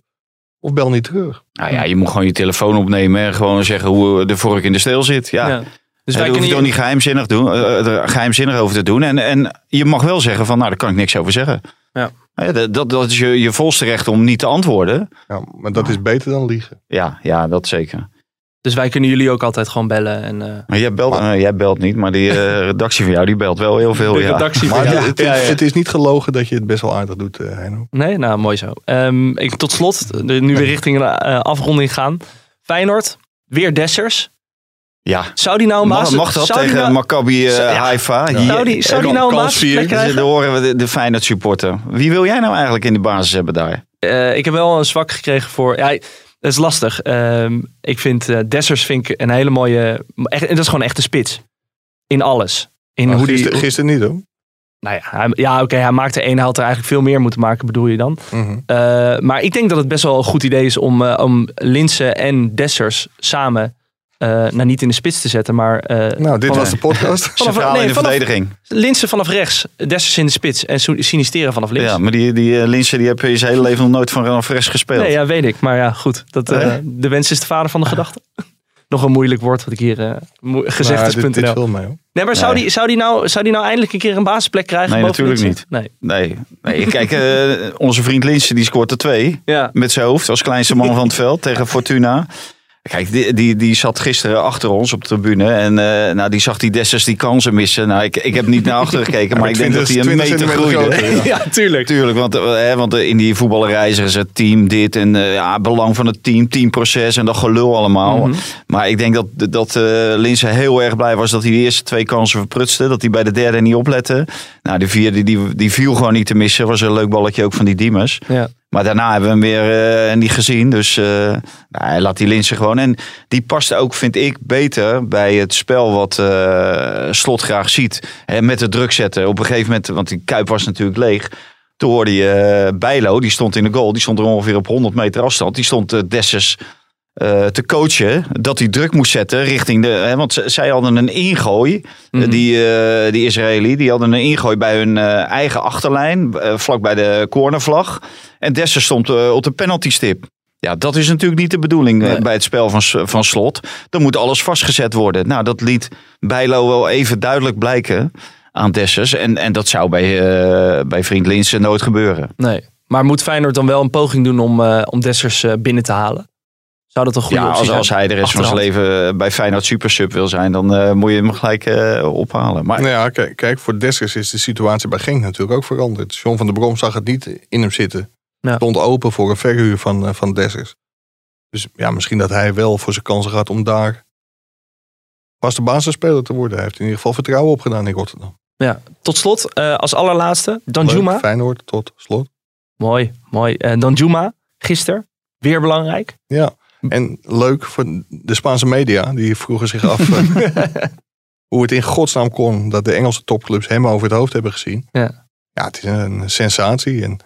Of bel niet terug. Nou ja, je moet gewoon je telefoon opnemen en gewoon zeggen hoe de vork in de steel zit. Ja. Ja. Dus Dus wij daar hoef je toch niet geheimzinnig, doen, eh, er geheimzinnig over te doen. En, en je mag wel zeggen van, nou, daar kan ik niks over zeggen. Ja. Ja, dat, dat, dat is je, je volste recht om niet te antwoorden. Ja, maar dat is beter dan liegen. Ja, ja dat zeker. Dus wij kunnen jullie ook altijd gewoon bellen. En, eh, Maar jij belt, eh, jij belt niet, maar die eh, redactie van jou die belt wel heel veel. de ja. redactie Maar van- het, ja. het, Ja, ja. het is niet gelogen dat je het best wel aardig doet, eh Heino. Nee, nou mooi zo. Ehm, ik, tot slot, nu weer richting een eh, afronding gaan. Feyenoord, weer Dessers. Ja. Zou die nou een Mag, mag dat tegen nou- Maccabi Ja. Haifa? Hier- Zou die, zou die nou een basisplek. Dus krijgen? dan horen we de, de Feyenoord supporter. Wie wil jij nou eigenlijk in de basis hebben daar? Eh, ik heb wel een zwak gekregen voor... Ja, dat is lastig. Ehm, ik vind eh, Dessers vind ik een hele mooie... Echt, dat is gewoon echt een spits. In alles. In hoe die, gisteren, gisteren niet hoor. Nou ja, hij- ja oké, hij maakte één. Hij had er eigenlijk veel meer moeten maken, bedoel je dan? Mhm. Eh, maar ik denk dat het best wel een goed idee is om, eh, om Linse en Dessers samen, eh, nou niet in de spits te zetten, maar eh, Nou, dit vanaf- was de podcast. Zijn vanaf, in de vanaf verdediging. Linse vanaf rechts, Dessers in de spits en Sinisteren vanaf links. Ja, maar die, die eh, Linse die heb je zijn hele leven nog nooit van Real Fres gespeeld. nee, ja, weet ik. Maar ja, goed. Dat, eh, de wens is de vader van de gedachte. Nog een moeilijk woord wat ik hier eh, gezegd Nou, is. dit, hoor. Nee, maar zou, Nee. die, zou, die nou, zou die nou eindelijk een keer een basisplek krijgen? Nee, natuurlijk Linse? Nee. Nee, nee kijk, eh, onze vriend Linse die scoort er twee. Ja. Met zijn hoofd als kleinste man van het veld tegen Fortuna. Kijk, die, die, die zat gisteren achter ons op de tribune. En eh, nou, die zag die Dessers die kansen missen. Nou, ik, ik heb niet naar achteren gekeken, maar ik denk dat hij een 20 meter groeide. ja, tuurlijk. Tuurlijk, want, eh, hè, want in die voetballerij zeggen ze het team dit en eh, ja, belang van het team, teamproces en dat gelul allemaal. Mhm. Maar ik denk dat, dat eh Linse heel erg blij was dat hij de eerste twee kansen verprutste. Dat hij bij de derde niet oplette. Nou, de vierde die, die viel gewoon niet te missen. Was een leuk balletje ook van die Diemers. Ja. Maar daarna hebben we hem weer eh, niet gezien. Dus eh, nou, hij laat die Linse gewoon. En die past ook, vind ik, beter bij het spel wat eh, Slot graag ziet. Hè, met het druk zetten. Op een gegeven moment, want die Kuip was natuurlijk leeg. Toen hoorde je Bijlo, die stond in de goal. Die stond er ongeveer op 100 meter afstand. Die stond Dessus eh, te coachen. Dat hij druk moest zetten richting de... Hè, want zij hadden een ingooi. Mhm. Eh, die, eh, die Israëli. Die hadden een ingooi bij hun eigen achterlijn. vlak bij de cornervlag. En Dessus stond op de penaltystip. Ja, dat is natuurlijk niet de bedoeling Nee. bij het spel van, van Slot. Dan moet alles vastgezet worden. Nou, dat liet Bijlo wel even duidelijk blijken aan Dessus. En, en dat zou bij, bij vriend Linse nooit gebeuren. Nee. Maar moet Feyenoord dan wel een poging doen om, om Dessers binnen te halen? Zou dat een goede Ja, optie als, zijn? als hij de rest van zijn leven bij Feyenoord Supersub wil zijn, dan eh, moet je hem gelijk eh, ophalen. Maar Nou ja, kijk, kijk, voor Dessers is de situatie bij Genk natuurlijk ook veranderd. John van der Brom zag het niet in hem zitten. Ja. Stond open voor een verhuur van, eh, van Dessers. Dus ja, misschien dat hij wel voor zijn kansen gaat om daar vaste basisspeler te worden. Hij heeft in ieder geval vertrouwen opgedaan in Rotterdam. Ja. Tot slot, eh, als allerlaatste, Danjuma. Leuk, Feyenoord tot slot. Mooi, mooi. Uh, Danjuma, gisteren, weer belangrijk. Ja, en leuk voor de Spaanse media. Die vroegen zich af eh, hoe het in godsnaam kon dat de Engelse topclubs hem over het hoofd hebben gezien. Ja. Ja, het is een sensatie. En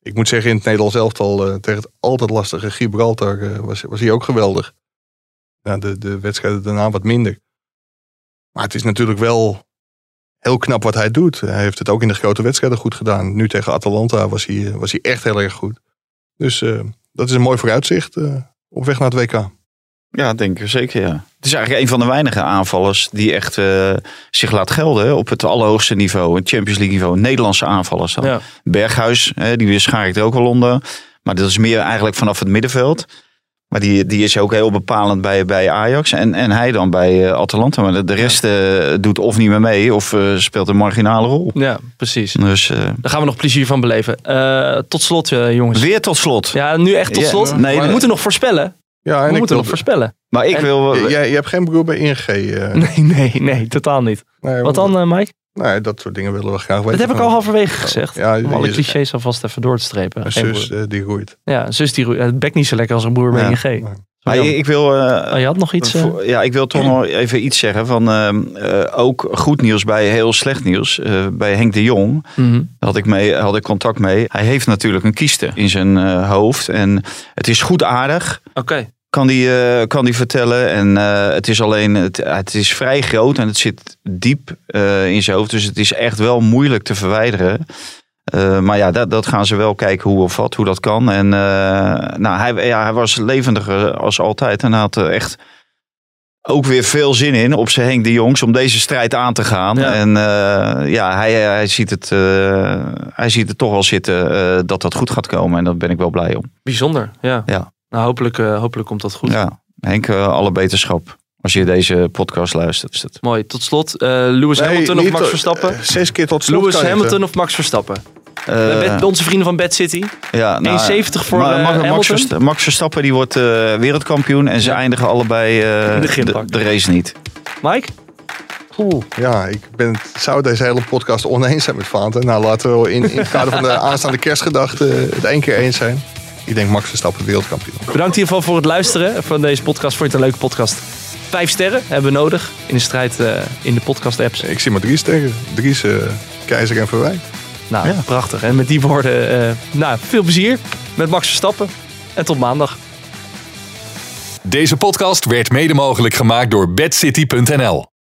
ik moet zeggen, in het Nederlands elftal eh, tegen het altijd lastige Gibraltar eh, was, was hij ook geweldig. Ja, de, de wedstrijden daarna wat minder. Maar het is natuurlijk wel heel knap wat hij doet. Hij heeft het ook in de grote wedstrijden goed gedaan. Nu tegen Atalanta was hij, was hij echt heel erg goed. Dus dat is een mooi vooruitzicht op weg naar het WK. ja, denk ik zeker ja. Het is eigenlijk een van de weinige aanvallers die echt eh, zich laat gelden hè, op het allerhoogste niveau. Het Champions League niveau. Nederlandse aanvallers dan. Ja. Berghuis, hè, die schaar ik er ook al onder. Maar dat is meer eigenlijk vanaf het middenveld. Maar die, die is ook heel bepalend bij, bij Ajax. En, en hij dan bij eh, Atalanta. Maar de, de rest eh, doet of niet meer mee of eh, speelt een marginale rol. Ja, precies. Dus eh, Daar gaan we nog plezier van beleven. Eh, tot slot, jongens. weer tot slot. Ja, nu echt tot Ja, slot. nee, we moeten nog voorspellen. Ja, We en ik moeten nog voorspellen. Maar ik En- wil... Jij, je hebt geen broer bij ING. eh. Nee, nee, nee, totaal niet. Nee, Wat dan, Mike? Nee, dat soort dingen willen we graag weten. Dat heb ik al halverwege gezegd. Ja, Om alle clichés alvast even door te strepen. Een Geen zus broer. eh, die groeit. Ja, een zus die roeit. Het bekt niet zo lekker als een broer bij Ja. ING. Maar ik, wil... eh, Oh, je had nog iets? eh? Voor- Ja, ik wil toch nog even iets zeggen van ehm, eh, ook goed nieuws bij heel slecht nieuws. Eh, bij Henk de Jong Mhm. had ik, mee, had ik contact mee. Hij heeft natuurlijk een kieste in zijn eh, hoofd. En het is goed aardig. Oké. Kan die, eh, kan die vertellen. En eh, het is alleen, het, het is vrij groot en het zit diep eh, in zijn hoofd. Dus het is echt wel moeilijk te verwijderen. Maar ja, dat, dat gaan ze wel kijken hoe of wat, hoe dat kan. En nou, hij, ja, hij was levendiger als altijd. En hij had echt ook weer veel zin in op zijn Henk de Jongs om deze strijd aan te gaan. Ja. En ja, hij, hij, ziet het, hij ziet het toch wel zitten dat dat goed gaat komen. En daar ben ik wel blij om. Bijzonder, ja. Ja. Nou, hopelijk, eh, hopelijk komt dat goed. Ja, Henk, eh, alle beterschap. Als je deze podcast luistert. Is het. Mooi. Tot slot, eh, Lewis Nee, Hamilton of Max tot- Verstappen? Zes keer tot slot Lewis Hamilton of Max Verstappen? Eh, onze vrienden van Bad City. ja, 1,70 voor, Ma- eh, Max, Hamilton? Max, Versta- Max Verstappen die wordt eh, wereldkampioen. En ze eindigen allebei eh, de de race niet. Mike? Oeh, ja, ik ben, zou deze hele podcast oneens zijn met Vaanten. Nou, laten we in, in het kader van de aanstaande kerstgedachte het één keer eens zijn. Ik denk Max Verstappen wereldkampioen. Bedankt in ieder geval voor het luisteren van deze podcast. Vond je het een leuke podcast? Vijf sterren hebben we nodig in de strijd eh, in de podcast apps. Ik zie maar drie sterren. Dries, eh, Keizer en Verwij. Nou, prachtig. En met die woorden, eh, nou, veel plezier met Max Verstappen. En tot maandag. Deze podcast werd mede mogelijk gemaakt door bedcity.nl.